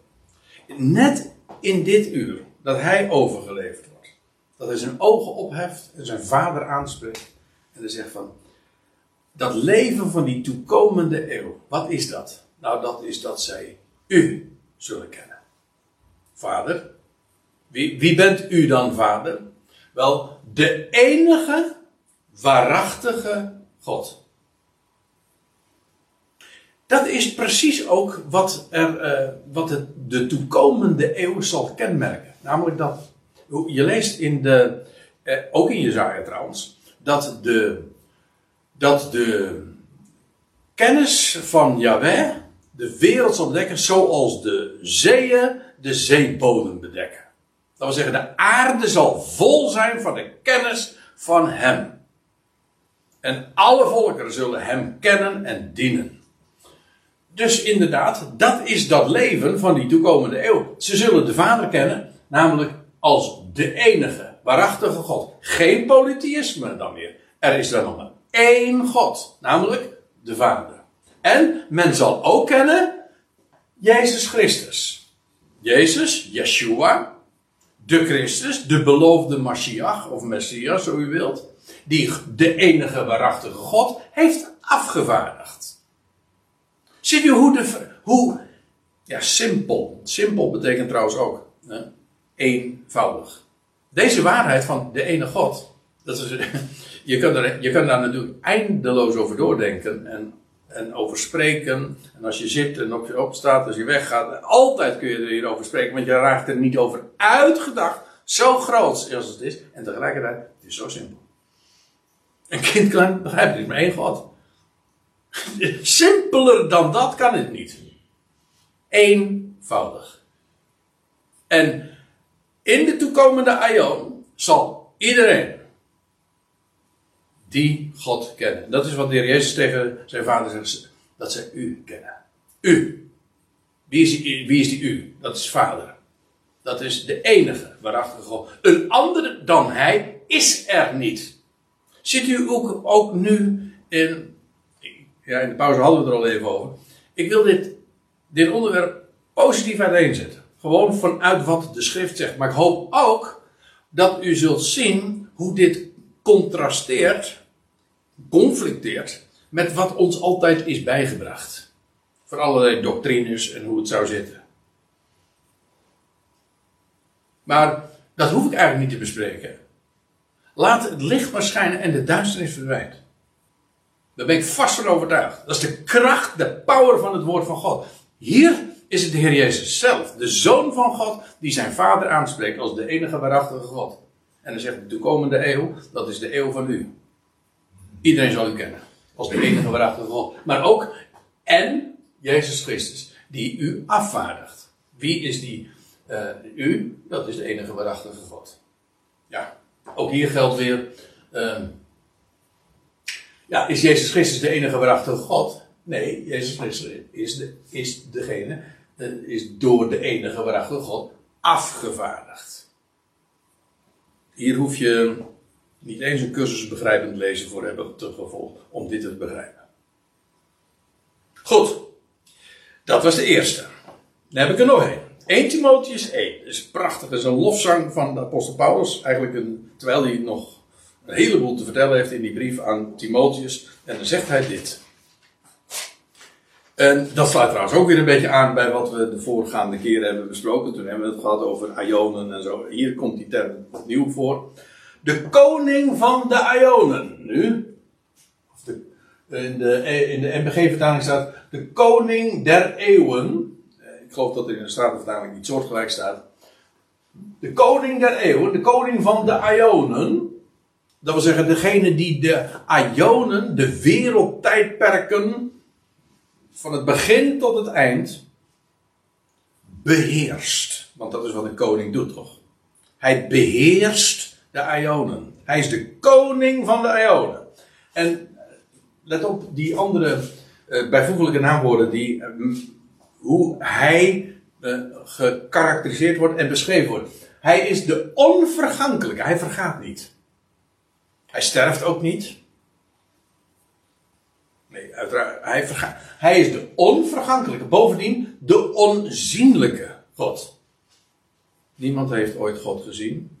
[SPEAKER 1] Net in dit uur dat hij overgeleverd wordt, dat hij zijn ogen opheft en zijn vader aanspreekt en hij zegt van, dat leven van die toekomende eeuw, wat is dat? Nou, dat is dat zij u zullen kennen. Vader. Wie, wie bent u dan, vader? Wel, de enige waarachtige God. Dat is precies ook wat, er, uh, wat het, de toekomende eeuw zal kenmerken. Namelijk dat, je leest in de, eh, ook in Jezaja trouwens, dat de, dat de kennis van Yahweh de wereld zal bedekken zoals de zeeën de zeebodem bedekken. Dat wil zeggen, de aarde zal vol zijn van de kennis van Hem. En alle volkeren zullen Hem kennen en dienen. Dus inderdaad, dat is dat leven van die toekomende eeuw. Ze zullen de Vader kennen, namelijk als de enige, waarachtige God. Geen polytheïsme dan meer. Er is er nog maar één God, namelijk de Vader. En men zal ook kennen Jezus Christus. Jezus, Yeshua, de Christus, de beloofde Mashiach of Messias, zo u wilt, die de enige waarachtige God heeft afgevaardigd. Ziet u hoe, de, hoe ja, simpel, simpel betekent trouwens ook hè, eenvoudig. Deze waarheid van de ene God, dat is, <laughs> je, er, je kan daar natuurlijk eindeloos over doordenken en en over spreken. En als je zit en op je opstaat, als je weggaat, altijd kun je er hierover spreken, want je raakt er niet over uitgedacht. Zo groot als het is. En tegelijkertijd, het is zo simpel. Een kind kan begrijpen, het is maar één God. Simpeler dan dat kan het niet. Eenvoudig. En in de toekomende aion zal iedereen die God kennen. Dat is wat de Heer Jezus tegen zijn vader zegt, dat zij u kennen. U. Wie is, die, wie is die u? Dat is vader. Dat is de enige waarachtige God. Een andere dan hij is er niet. Zit u ook, ook nu in. Ja, in de pauze hadden we het er al even over. Ik wil dit, dit onderwerp positief uiteenzetten. Gewoon vanuit wat de schrift zegt. Maar ik hoop ook dat u zult zien hoe dit contrasteert, conflicteert met wat ons altijd is bijgebracht. Voor allerlei doctrines en hoe het zou zitten. Maar dat hoef ik eigenlijk niet te bespreken. Laat het licht maar schijnen en de duisternis verdwijnt. Daar ben ik vast van overtuigd. Dat is de kracht, de power van het woord van God. Hier is het de Heer Jezus zelf, de Zoon van God, die zijn Vader aanspreekt als de enige waarachtige God. En dan zegt de toekomende eeuw, dat is de eeuw van u. Iedereen zal u kennen, als de enige waarachtige God. Maar ook, en Jezus Christus, die u afvaardigt. Wie is die uh, u? Dat is de enige waarachtige God. Ja, ook hier geldt weer. Uh, ja, is Jezus Christus de enige waarachtige God? Nee, Jezus Christus is, de, is degene, uh, is door de enige waarachtige God afgevaardigd. Hier hoef je niet eens een cursus begrijpend lezen voor hebben te gevolgd om dit te begrijpen. Goed, dat was de eerste. Dan heb ik er nog één. 1 Timotheus 1. Dat is prachtig. Dat is een lofzang van de apostel Paulus. Eigenlijk een, terwijl hij nog een heleboel te vertellen heeft in die brief aan Timotheus. En dan zegt hij dit. En dat sluit trouwens ook weer een beetje aan bij wat we de voorgaande keren hebben besproken. Toen hebben we het gehad over Ionen en zo. Hier komt die term opnieuw voor. De koning van de Ionen. Nu. in de, in de MBG-vertaling staat de koning der eeuwen ik geloof dat er in de Statenvertaling iets soortgelijk staat. De koning der eeuwen, de koning van de Ionen. Dat wil zeggen, degene die de Ionen, de wereldtijdperken, van het begin tot het eind, beheerst. Want dat is wat een koning doet, toch? Hij beheerst de Ionen. Hij is de koning van de Ionen. En let op die andere uh, bijvoeglijke naamwoorden die uh, hoe hij uh, gekarakteriseerd wordt en beschreven wordt. Hij is de onvergankelijke, hij vergaat niet. Hij sterft ook niet. Nee, uiteraard, hij, vergaat. hij is de onvergankelijke, bovendien de onzienlijke God. Niemand heeft ooit God gezien.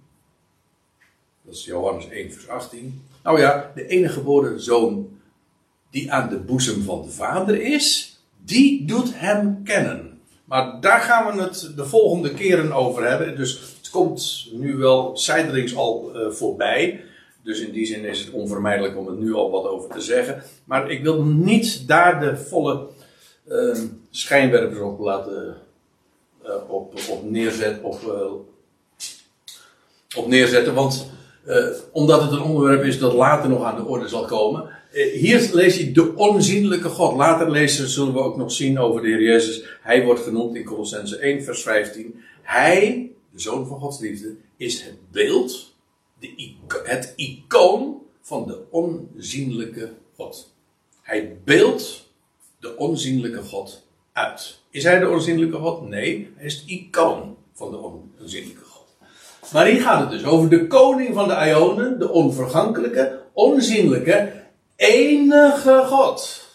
[SPEAKER 1] Dat is Johannes 1, vers 18. Nou ja, de enige geboren zoon die aan de boezem van de Vader is, die doet hem kennen. Maar daar gaan we het de volgende keren over hebben. Dus het komt nu wel zijdelings al uh, voorbij. Dus in die zin is het onvermijdelijk om het nu al wat over te zeggen. Maar ik wil niet daar de volle uh, schijnwerpers op laten uh, op, op, op, op neerzetten. Want omdat het een onderwerp is dat later nog aan de orde zal komen. Eh, hier lees je de onzienlijke God. Later lezen zullen we ook nog zien over de Heer Jezus. Hij wordt genoemd in Colossense 1 vers 15. Hij, de Zoon van Gods liefde, is het beeld, de, het icoon van de onzienlijke God. Hij beeldt de onzienlijke God uit. Is hij de onzienlijke God? Nee, hij is het icoon van de onzienlijke God. Maar hier gaat het dus over de koning van de Ionen, de onvergankelijke, onzienlijke enige God.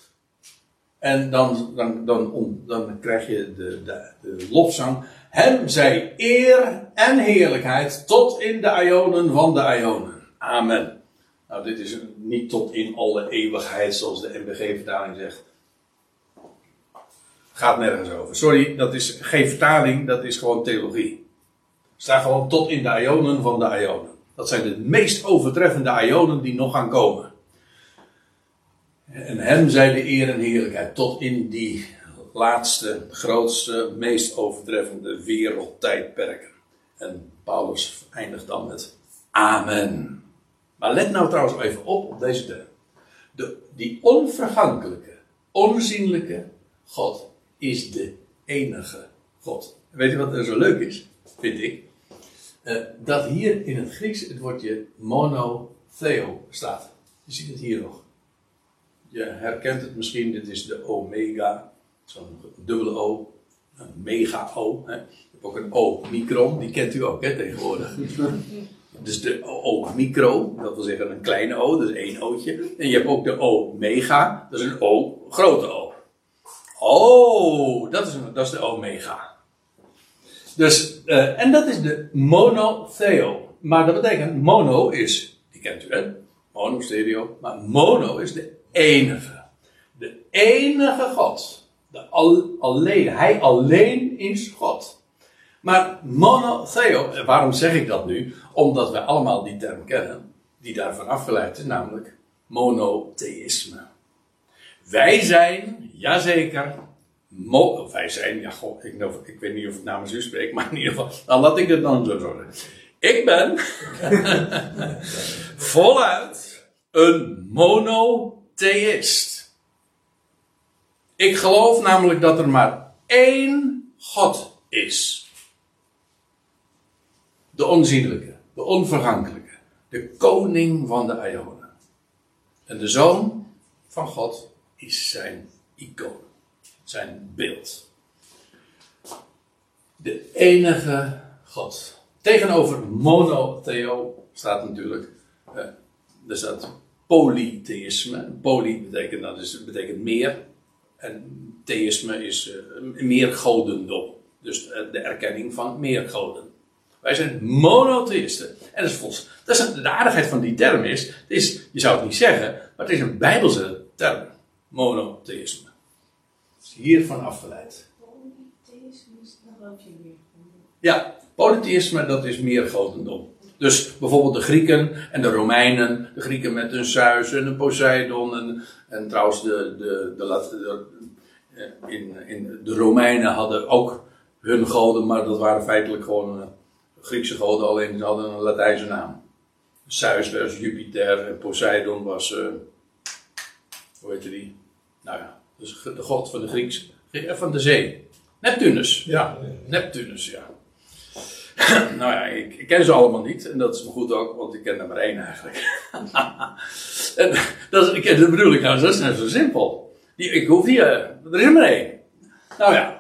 [SPEAKER 1] En dan, dan, dan, dan krijg je de, de, de lofzang. Hem zij eer en heerlijkheid tot in de ionen van de ionen. Amen. Nou, dit is niet tot in alle eeuwigheid, zoals de MBG-vertaling zegt. Gaat nergens over. Sorry, dat is geen vertaling, dat is gewoon theologie. Staat gewoon tot in de ionen van de ionen. Dat zijn de meest overtreffende ionen die nog gaan komen. En hem zij de eer en heerlijkheid tot in die laatste, grootste, meest overtreffende wereldtijdperken. En Paulus eindigt dan met Amen. Maar let nou trouwens even op op deze term. De, die onvergankelijke, onzienlijke God is de enige God. weet je wat er zo leuk is, vind ik? Uh, dat hier in het Grieks het woordje monotheo staat. Je ziet het hier nog. Je herkent het misschien, dit is de omega, zo'n dubbele O, een mega O. Hè. Je hebt ook een O-micron, die kent u ook hè, tegenwoordig. <laughs> dus de O-micro, dat wil zeggen een kleine O, dat is één O'tje. En je hebt ook de O-mega, dat is een O, grote O. Oh, dat is, dat is de omega. Dus, uh, en dat is de monotheo. Maar dat betekent, mono is, die kent u hè, mono, stereo. Maar mono is de enige. De enige God. De alleen, hij alleen is God. Maar monotheo, waarom zeg ik dat nu? Omdat we allemaal die term kennen. die daarvan afgeleid is, namelijk monotheïsme. Wij zijn, jazeker, mo wij zijn, ja goh, ik, ik, weet niet of ik namens u spreek, maar in ieder geval, dan laat ik het dan zo zeggen. Ik ben <laughs> voluit een monotheïst. Ik geloof namelijk dat er maar één God is. De onzienlijke, de onvergankelijke, de koning van de Ionen. En de zoon van God is zijn icoon, zijn beeld. De enige God. Tegenover monotheo staat natuurlijk, uh, er polytheïsme. Poly betekent, dat is, betekent meer. En theïsme is uh, meer godendom. Dus uh, de erkenning van meer goden. Wij zijn monotheïsten. En dat is, volgens, dat is de aardigheid van die term is, het is, je zou het niet zeggen, maar het is een bijbelse term. Monotheïsme. is hiervan afgeleid. Polytheïsme is nog wel meer. Ja, Polytheïsme, dat is meer godendom. Dus bijvoorbeeld de Grieken en de Romeinen. De Grieken met hun Zeus en een Poseidon. En, en trouwens, de, de, de, eh, in, in, de Romeinen hadden ook hun goden, maar dat waren feitelijk gewoon uh, Griekse goden, alleen ze hadden een Latijnse naam. Zeus was Jupiter en Poseidon was, uh, hoe heet die? Nou ja, dus de god van de Grieks, van de zee. Neptunus. Ja, Neptunus, ja. <clears throat> nou ja, ik, ken ze allemaal niet. En dat is me goed ook, want ik ken er maar één eigenlijk. <laughs> en dat, is, dat bedoel ik nou, dat is net zo simpel. Die, ik hoef hier, er is maar één. Nou ja.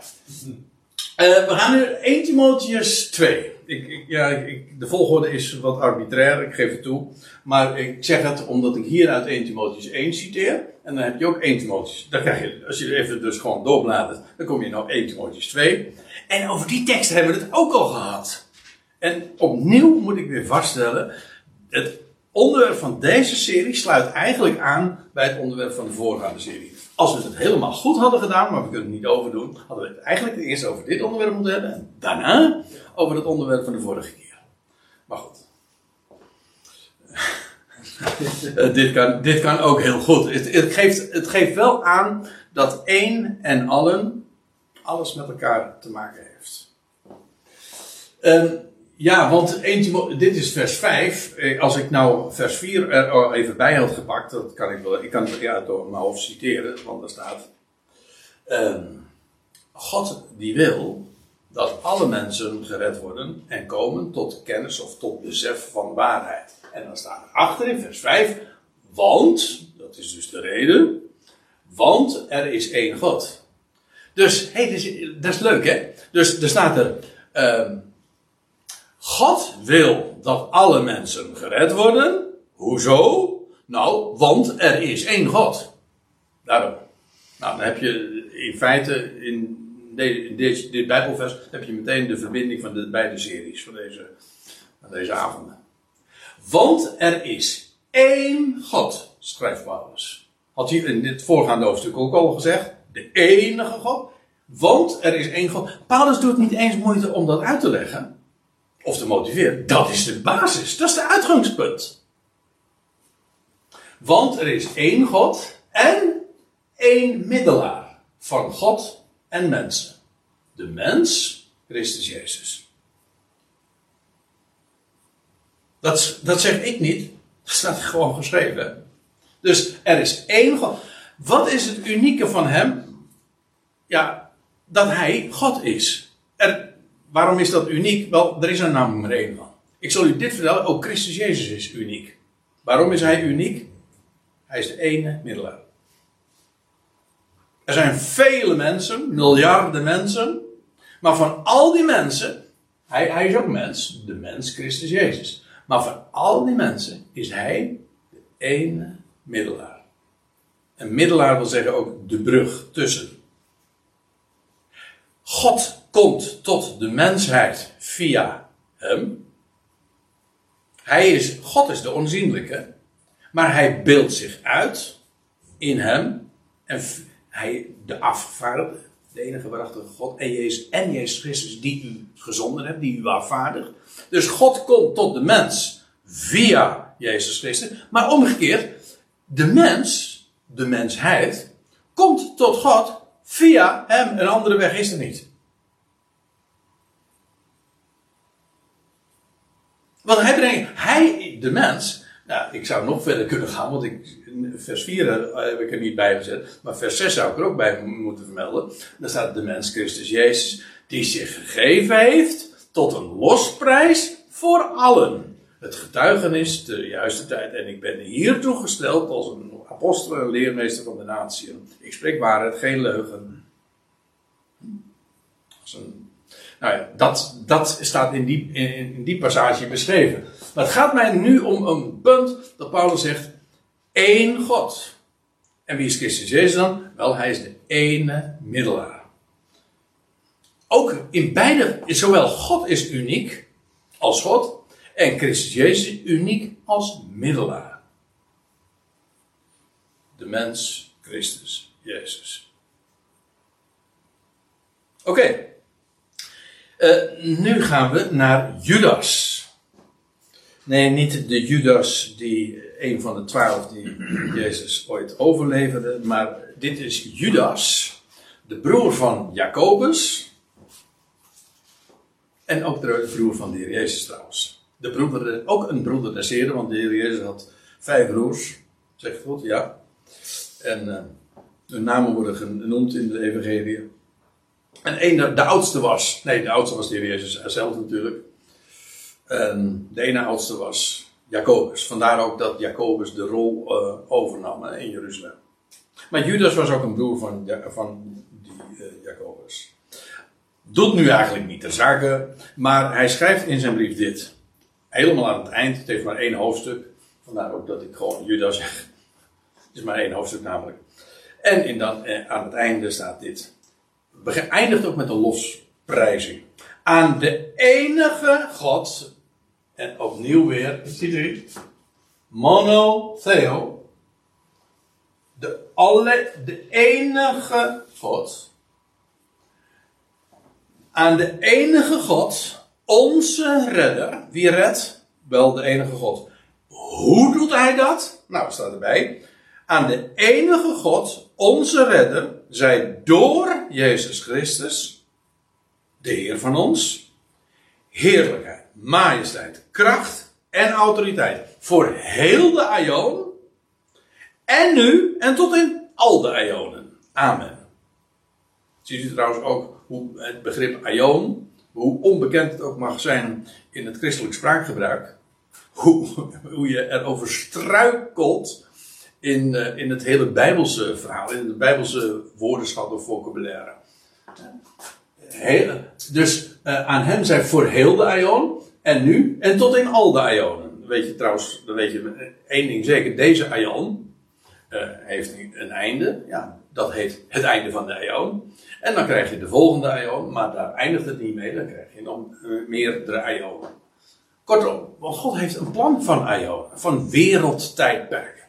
[SPEAKER 1] Uh, we gaan nu 1 Timotheus 2. Ik, ja, ik, de volgorde is wat arbitrair, ik geef het toe. Maar ik zeg het omdat ik hier uit 1 Timotheus 1 citeer. En dan heb je ook 1 Timotheus. Dan krijg je, als je even dus gewoon doorbladert, dan kom je naar 1 Timotheus 2. En over die tekst hebben we het ook al gehad. En opnieuw moet ik weer vaststellen, het onderwerp van deze serie sluit eigenlijk aan bij het onderwerp van de voorgaande serie. Als we het helemaal goed hadden gedaan, maar we kunnen het niet overdoen, hadden we het eigenlijk eerst over dit onderwerp moeten hebben en daarna over het onderwerp van de vorige keer. Maar goed. <laughs> Eh, dit, kan, dit kan ook heel goed. Het, het, geeft, het geeft wel aan dat één en allen alles met elkaar te maken heeft. Um, ja, want 1 dit is vers 5. Eh, als ik nou vers 4 er even bij had gepakt, dat kan ik wel. Ik kan het ja, door mijn hoofd citeren, want daar staat. Um, God die wil dat alle mensen gered worden en komen tot kennis of tot besef van waarheid. En dan staat er achter in vers 5, want, dat is dus de reden, want er is één God. Dus, hey, dat is leuk hè. Dus er staat er, um, God wil dat alle mensen gered worden. Hoezo? Nou, want er is één God. Daarom. Nou, dan heb je in feite in, deze, dit Bijbelvers heb je meteen de verbinding van de beide series van deze, van deze avonden. Want er is één God, schrijft Paulus. Had hij in dit voorgaande hoofdstuk ook al gezegd. De enige God. Want er is één God. Paulus doet niet eens moeite om dat uit te leggen of te motiveren, dat is de basis. Dat is de uitgangspunt. Want er is één God en één middelaar van God en mensen. De mens, Christus Jezus. Dat, dat zeg ik niet. Dat staat gewoon geschreven. Dus er is één God. Wat is het unieke van hem? Ja, dat hij God is. Er, waarom is dat uniek? Wel, er is namelijk maar één van. Ik zal u dit vertellen, ook Christus Jezus is uniek. Waarom is hij uniek? Hij is de ene middelaar. Er zijn vele mensen, miljarden mensen, maar van al die mensen, hij, hij is ook mens, de mens Christus Jezus. Maar van al die mensen is hij de ene middelaar. Een middelaar wil zeggen ook de brug tussen. God komt tot de mensheid via hem. Hij is, God is de onzienlijke, maar hij beeldt zich uit in hem. En hij, de afgevaardigde, de enige waarachtige God, en Jezus, en Jezus Christus, die u gezonden hebt, die u afvaardigt. Dus God komt tot de mens via Jezus Christus. Maar omgekeerd, de mens, de mensheid, komt tot God via hem. Een andere weg is er niet. Want hij brengt, hij, de mens, nou, ik zou nog verder kunnen gaan, want ik, vers 4 heb ik er niet bij gezet, maar vers 6 zou ik er ook bij moeten vermelden. Daar staat de mens Christus Jezus, die zich gegeven heeft tot een losprijs voor allen. Het getuigenis de juiste tijd. En ik ben hiertoe gesteld als een apostel en leermeester van de natie. Ik spreek waarheid, geen leugen. Nou ja, dat, dat staat in die, in die passage beschreven. Maar het gaat mij nu om een punt dat Paulus zegt: één God. En wie is Christus Jezus dan? Wel, hij is de ene middelaar. Ook in beide, zowel God is uniek als God, en Christus Jezus uniek als middelaar. Mens, Christus, Jezus. Oké. Uh, nu gaan we naar Judas. Nee, niet de Judas die een van de twaalf die <clears throat> Jezus ooit overleverde, maar dit is Judas, de broer van Jacobus. En ook de broer van de Heer Jezus trouwens. De broeder, ook een broeder des Heren, want de Heer Jezus had vijf broers. Zegt goed, ja. En hun namen worden genoemd in de Evangelie. En een, de, oudste was, nee, de oudste was de Heer Jezus zelf natuurlijk. En de ene oudste was Jacobus. Vandaar ook dat Jacobus de rol uh, overnam in Jeruzalem. Maar Judas was ook een broer van, van die uh, Jacobus. Doet nu eigenlijk niet de zaken, maar hij schrijft in zijn brief dit. Helemaal aan het eind, het heeft maar één hoofdstuk. Vandaar ook dat ik gewoon Judas. Het is maar één hoofdstuk namelijk. En in dan, eh, aan het einde staat dit. Eindigt ook met een losprijzing. Aan de enige God en opnieuw weer, ziet u, monotheo, de, alle, de enige God, aan de enige God, onze redder, wie redt? Wel de enige God. Hoe doet hij dat? Nou, staat erbij. Aan de enige God, onze redder, zij door Jezus Christus, de Heer van ons, heerlijkheid majesteit, kracht en autoriteit. Voor heel de aion. En nu en tot in al de aionen. Amen. Ziet u trouwens ook hoe het begrip aion, hoe onbekend het ook mag zijn in het christelijk spraakgebruik. Hoe, hoe je erover struikelt in, uh, in het hele Bijbelse verhaal, in het Bijbelse woordenschat of vocabulaire. Dus uh, aan hem zijn voor heel de aion. En nu en tot in al de Ionen. Weet je trouwens, dan weet je één ding zeker. Deze Ion uh, heeft een einde. Ja, dat heet het einde van de Ion. En dan krijg je de volgende Ion, maar daar eindigt het niet mee. Dan krijg je nog meerdere Ionen. Kortom, want God heeft een plan van Ionen, van wereldtijdperken.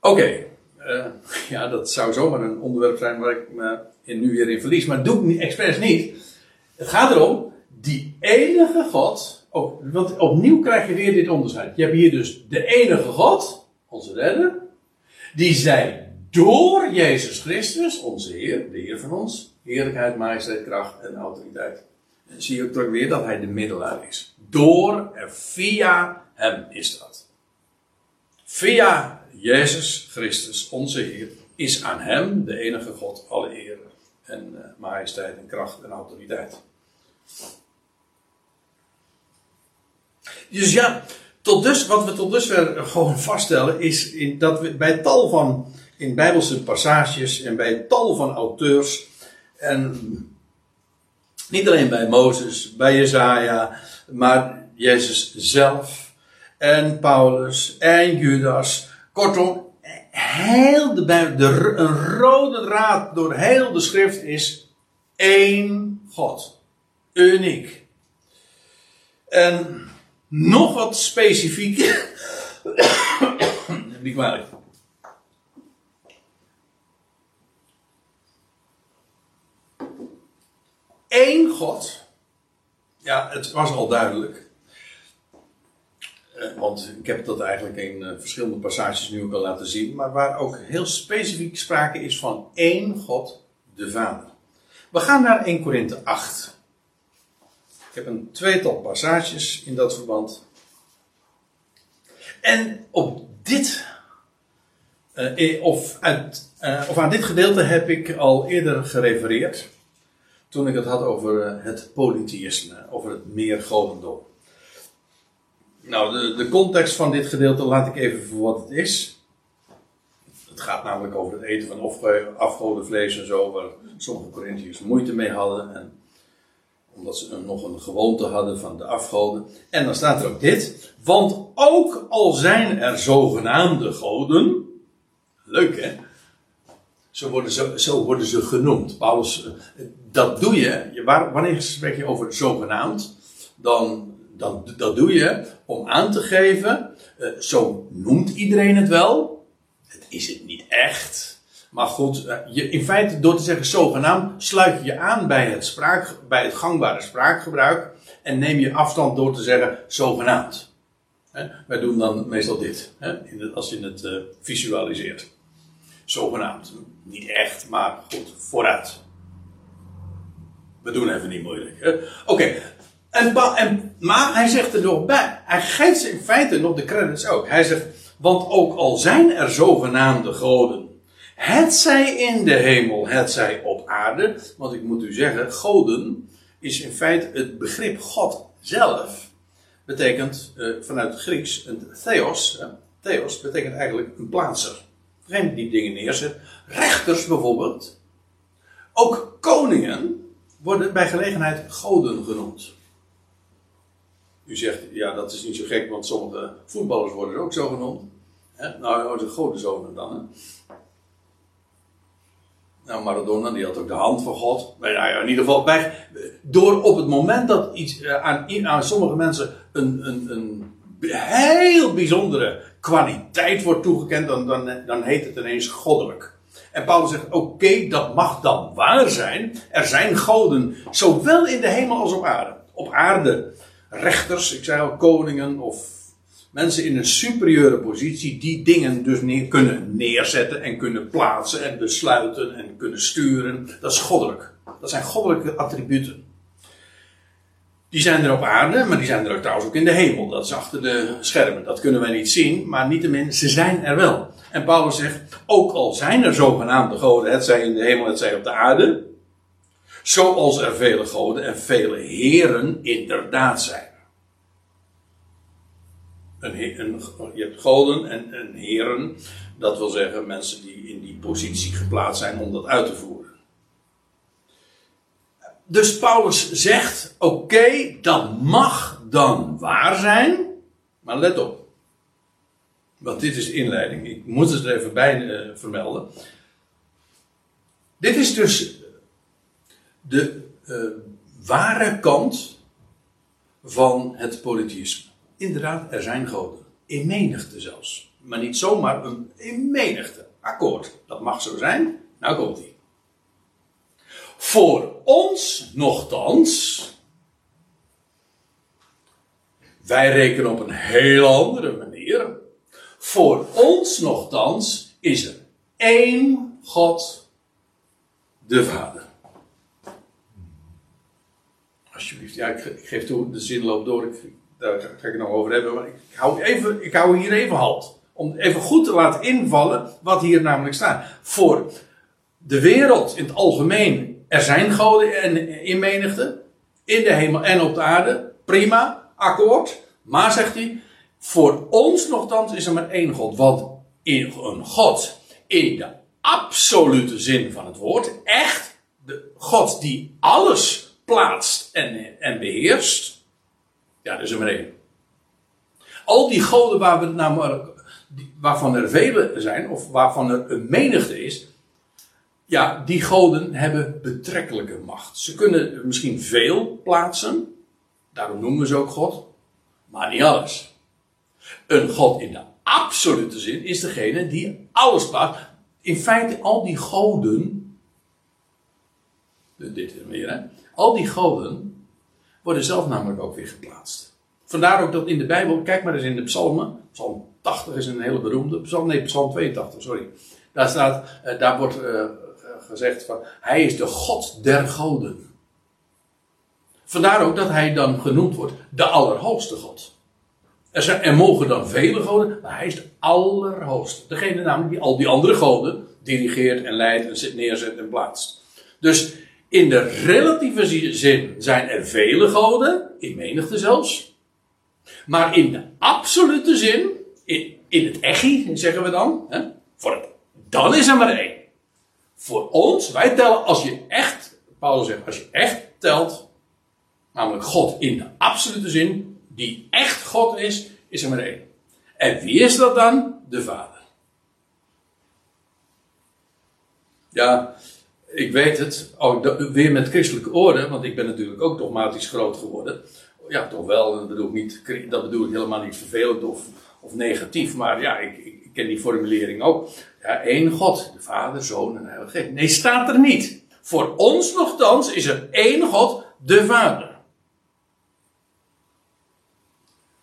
[SPEAKER 1] Oké, uh, ja, dat zou zomaar een onderwerp zijn waar ik me in, nu weer in verlies, maar doe ik expres niet. Het gaat erom die enige God. Oh, want opnieuw krijg je weer dit onderscheid. Je hebt hier dus de enige God, onze redder. Die zij door Jezus Christus, onze Heer, de Heer van ons, heerlijkheid, majesteit, kracht en autoriteit. En zie je ook terug weer dat hij de middelaar is. Door en via hem is dat. Via Jezus Christus, onze Heer, is aan hem, de enige God, alle eer en uh, majesteit en kracht en autoriteit. Dus ja, tot dus, wat we tot dusver gewoon vaststellen is in, dat we bij tal van in bijbelse passages en bij tal van auteurs en niet alleen bij Mozes, bij Jezaja, maar Jezus zelf en Paulus en Judas. Kortom, heel de de, een rode draad door heel de schrift is één God. Uniek. En nog wat specifiek. <coughs> Niet kwalijk. Eén God. Ja, het was al duidelijk. Eh, want ik heb dat eigenlijk in eh, verschillende passages nu ook al laten zien, maar waar ook heel specifiek sprake is van één God, de Vader. We gaan naar 1 Korinthe 8. Ik heb een tweetal passages in dat verband. En op dit, uh, of, of aan dit gedeelte heb ik al eerder gerefereerd. Toen ik het had over het polytheïsme, over het meergodendom. Nou, de, de context van dit gedeelte laat ik even voor wat het is. Het gaat namelijk over het eten van afgodenvlees en zo, waar sommige Corinthiërs moeite mee hadden. En omdat ze nog een gewoonte hadden van de afgoden. En dan staat er ook dit. Want ook al zijn er zogenaamde goden. Leuk hè? Zo worden ze, zo worden ze genoemd. Paulus, eh, dat doe je. Wanneer spreek je over zogenaamd? Dan, dan, dat doe je om aan te geven. Eh, zo noemt iedereen het wel. Het is het niet echt. Maar goed, eh, je, in feite door te zeggen zogenaamd sluit je je aan bij het, spraak, bij het gangbare spraakgebruik en neem je afstand door te zeggen zogenaamd. wij doen dan meestal dit, als je het uh, visualiseert. Zogenaamd. Niet echt, maar goed, vooruit. We doen even niet moeilijk. Oké, en, maar hij zegt er nog bij, hij geeft ze in feite nog de credits ook. Hij zegt, want ook al zijn er zogenaamde goden het zij in de hemel, het zij op aarde. Want ik moet u zeggen, goden is in feite het begrip God zelf. Betekent uh, vanuit het Grieks een theos. theos betekent eigenlijk een plaatser. Degene die dingen neerzet. Rechters bijvoorbeeld. Ook koningen worden bij gelegenheid goden genoemd. U zegt, ja dat is niet zo gek, want sommige voetballers worden ook zo genoemd. He? Nou, de godenzonen dan. Hè? Nou, Maradona, die had ook de hand van God. Maar ja, in ieder geval, bij, door op het moment dat iets eh, aan, aan sommige mensen een, een, een heel bijzondere kwaliteit wordt toegekend, dan, dan, dan heet het ineens goddelijk. En Paulus zegt: Oké, dat mag dan waar zijn. Er zijn goden, zowel in de hemel als op aarde. Op aarde rechters, ik zei al koningen of mensen in een superieure positie die dingen dus neer, kunnen neerzetten en kunnen plaatsen en besluiten en kunnen sturen. Dat is goddelijk. Dat zijn goddelijke attributen. Die zijn er op aarde, maar die zijn er ook trouwens ook in de hemel. Dat is achter de schermen. Dat kunnen wij niet zien, maar niettemin, ze zijn er wel. En Paulus zegt, ook al zijn er zogenaamde goden, het zij in de hemel, het zij op de aarde, zoals er vele goden en vele heren inderdaad zijn. Een, je hebt goden en, en heren. Dat wil zeggen mensen die in die positie geplaatst zijn om dat uit te voeren. Dus Paulus zegt: oké, dat mag dan waar zijn. Maar let op. Want dit is inleiding. Ik moet het er even bij uh, vermelden. Dit is dus de uh, ware kant van het politisme. Inderdaad, er zijn goden. In menigte zelfs. Maar niet zomaar een in menigte. Akkoord. Dat mag zo zijn. Nou komt hij. Voor ons, nochtans. Wij rekenen op een heel andere manier. Voor ons, nochtans, is er één God, de Vader. Alsjeblieft, ja, ik, geef toe, de zin loopt door. Ik, daar ga ik het nog over hebben. Maar ik hou, even, ik hou hier even halt. Om even goed te laten invallen wat hier namelijk staat. Voor de wereld in het algemeen. Er zijn goden in menigte. In de hemel en op de aarde. Prima, akkoord. Maar zegt hij. Voor ons nogthans is er maar één God. Want een God in de absolute zin van het woord. Echt. De God die alles plaatst en, en beheerst ja, dat is er maar. Al die goden waar we nou, waarvan er vele zijn, of waarvan er een menigte is, ja, die goden hebben betrekkelijke macht. Ze kunnen misschien veel plaatsen, daarom noemen we ze ook God, maar niet alles. Een God in de absolute zin is degene die alles plaatst. In feite, al die goden, dit weer, hè, al die goden worden zelf namelijk ook weer geplaatst. Vandaar ook dat in de Bijbel, kijk maar eens in de psalmen. Psalm 80 is een hele beroemde. Psalm, nee, psalm 82, sorry. Daar staat, eh, daar wordt uh, gezegd van, hij is de God der goden. Vandaar ook dat hij dan genoemd wordt de Allerhoogste God. Er, zijn, er mogen dan vele goden, maar hij is de Allerhoogste. Degene namelijk die al die andere goden dirigeert en leidt en neerzet en plaatst. Dus in de relatieve zin zijn er vele goden, in menigte zelfs. Maar in de absolute zin, in, het echi, zeggen we dan, hè, voor het, dan is er maar één. Voor ons, wij tellen als je echt, Paulus zegt, als je echt telt, namelijk God in de absolute zin, die echt God is, is er maar één. En wie is dat dan? De Vader. Ja, ik weet het. Oh, weer met christelijke orde, want ik ben natuurlijk ook dogmatisch groot geworden. Ja, toch wel. Dat bedoel ik, niet, dat bedoel helemaal niet vervelend of, of negatief. Maar ja, ik, ik ken die formulering ook. Ja, één God, de Vader, Zoon en Heilige Geest. Nee, staat er niet. Voor ons nogthans is er één God, de Vader.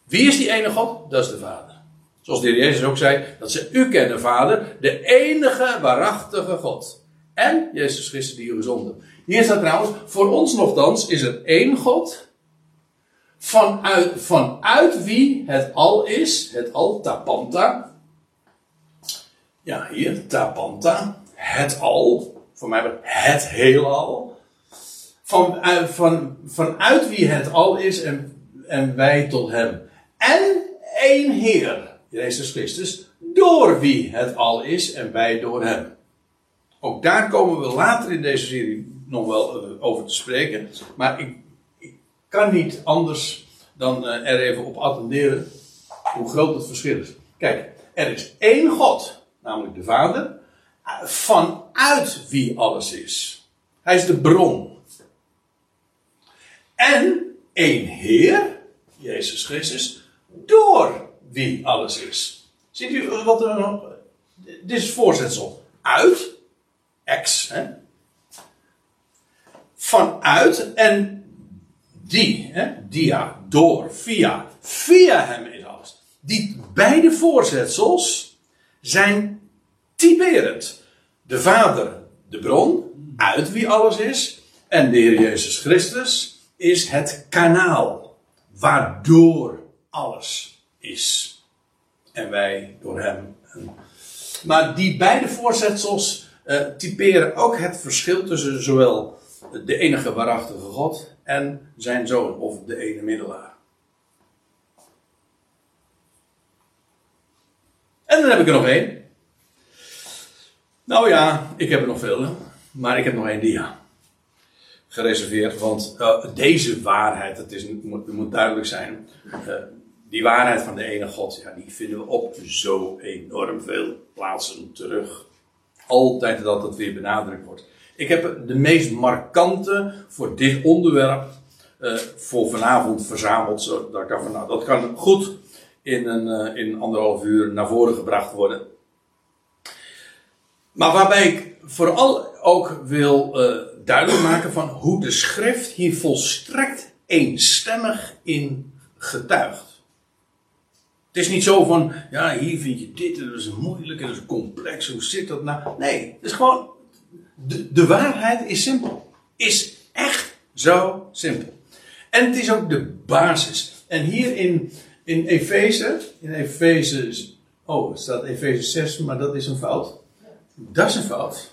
[SPEAKER 1] Wie is die ene God? Dat is de Vader. Zoals de heer Jezus ook zei, dat ze u kennen, Vader, de enige waarachtige God. En Jezus Christus die u gezonden. Hier staat trouwens, voor ons nogthans is er één God, vanuit, vanuit wie het al is, het al, tapanta. Ja, hier, tapanta, het al, voor mij het heelal. Van, van, vanuit wie het al is en, en wij tot hem. En één Heer, Jezus Christus, door wie het al is en wij door hem. Ook daar komen we later in deze serie nog wel eh, over te spreken. Maar ik, ik kan niet anders dan eh, er even op attenderen hoe groot het verschil is. Kijk, er is één God, namelijk de Vader, vanuit wie alles is. Hij is de bron. En één Heer, Jezus Christus, door wie alles is. Ziet u wat er nog. Dit is voorzetsel. Uit, ex, vanuit en die, hè? dia, door, via. Via hem is alles. Die beide voorzetsels zijn typerend. De Vader, de bron, uit wie alles is. En de Heer Jezus Christus is het kanaal waardoor alles is. En wij door hem. Maar die beide voorzetsels uh, typeren ook het verschil tussen zowel de enige waarachtige God en zijn zoon, of de ene middelaar. En dan heb ik er nog één. Nou ja, ik heb er nog veel, maar ik heb nog één dia gereserveerd. Want uh, deze waarheid, het, is, moet, duidelijk zijn. Uh, die waarheid van de ene God, ja, die vinden we op zo enorm veel plaatsen terug. Altijd dat het weer benadrukt wordt. Ik heb de meest markante voor dit onderwerp uh, voor vanavond verzameld. Zodat van, nou, dat kan goed in een uh, in anderhalf uur naar voren gebracht worden. Maar waarbij ik vooral ook wil uh, duidelijk maken van hoe de schrift hier volstrekt eenstemmig in getuigt. Het is niet zo van, ja, hier vind je dit, en dat is moeilijk, en dat is complex, hoe zit dat nou? Nee, het is gewoon, de, de waarheid is simpel. Is echt zo simpel. En het is ook de basis. En hier in, in Efeze, in Efeze, oh, het staat Efeze 6, maar dat is een fout. Dat is een fout.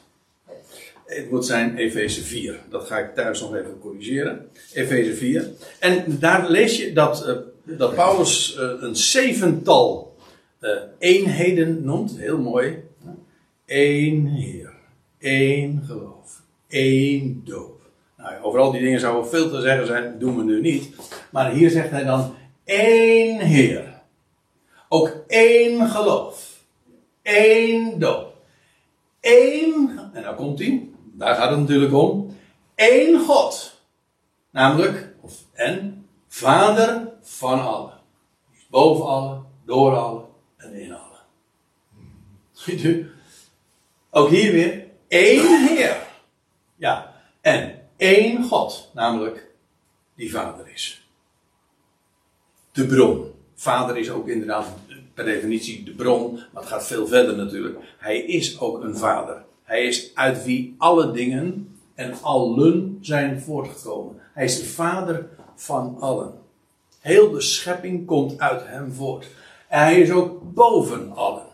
[SPEAKER 1] Het moet zijn Efeze 4. Dat ga ik thuis nog even corrigeren. Efeze 4. En daar lees je dat, uh, dat Paulus uh, een zevental uh, eenheden noemt. Heel mooi. Eén Heer. één geloof. één doop. Nou, over al die dingen zou veel te zeggen zijn. doen we nu niet. Maar hier zegt hij dan één Heer. Ook één geloof. één doop. Eén, en dan komt hij, daar gaat het natuurlijk om. Eén God. Namelijk, of en, Vader van allen. Boven allen, door allen en in allen. Ook hier weer één Heer. Ja, en één God, namelijk die Vader is. de bron. Vader is ook inderdaad per definitie de bron, maar het gaat veel verder natuurlijk. Hij is ook een vader. Hij is uit wie alle dingen en allen zijn voortgekomen. Hij is de vader van allen. Heel de schepping komt uit hem voort. En hij is ook boven allen.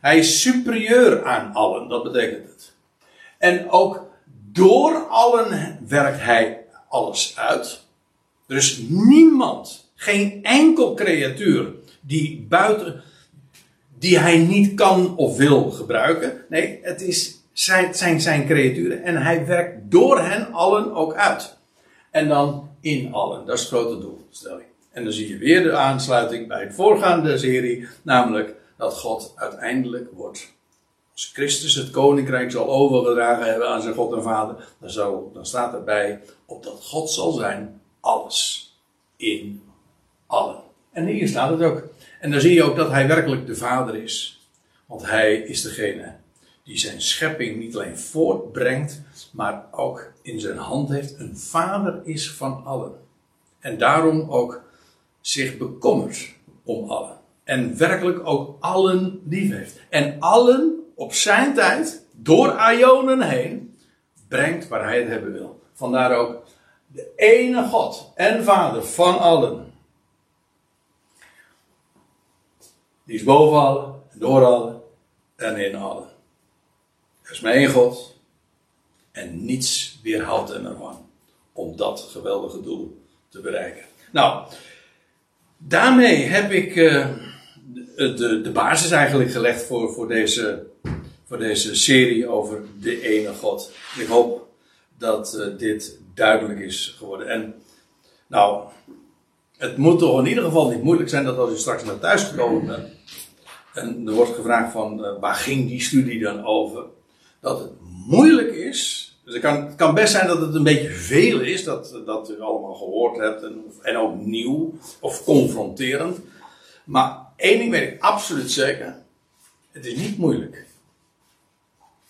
[SPEAKER 1] Hij is superieur aan allen, dat betekent het. En ook door allen werkt hij alles uit. Is niemand, geen enkel creatuur die buiten, die hij niet kan of wil gebruiken. Nee, het is zijn, zijn, zijn creaturen en hij werkt door hen allen ook uit. En dan in allen, dat is het grote doelstelling. En dan zie je weer de aansluiting bij het voorgaande serie, namelijk dat God uiteindelijk wordt. Als Christus het koninkrijk zal overgedragen hebben aan zijn God en Vader, dan, dan staat erbij opdat God zal zijn alles in allen. En hier staat het ook. En dan zie je ook dat hij werkelijk de Vader is. Want hij is degene die zijn schepping niet alleen voortbrengt, maar ook in zijn hand heeft. Een Vader is van allen. En daarom ook zich bekommert om allen. En werkelijk ook allen lief heeft. En allen op zijn tijd, door Ionen heen, brengt waar hij het hebben wil. Vandaar ook de ene God en Vader van allen. Die is boven allen, door allen en in allen. Er is maar één God. En niets weerhoudt hem ervan om dat geweldige doel te bereiken. Nou, daarmee heb ik uh, de, de basis eigenlijk gelegd voor, voor, deze, voor deze serie over de ene God. Ik hoop dat uh, dit duidelijk is geworden. En nou, het moet toch in ieder geval niet moeilijk zijn dat als u straks naar thuis bent. En er wordt gevraagd van uh, waar ging die studie dan over? Dat het moeilijk is. Dus het kan, kan best zijn dat het een beetje veel is, dat, dat u allemaal gehoord hebt. En, en ook nieuw of confronterend. Maar één ding weet ik absoluut zeker. Het is niet moeilijk.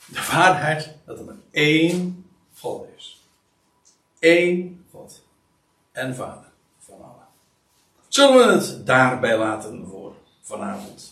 [SPEAKER 1] De waarheid dat er maar één God is. Eén God en Vader van allen. Zullen we het daarbij laten voor vanavond?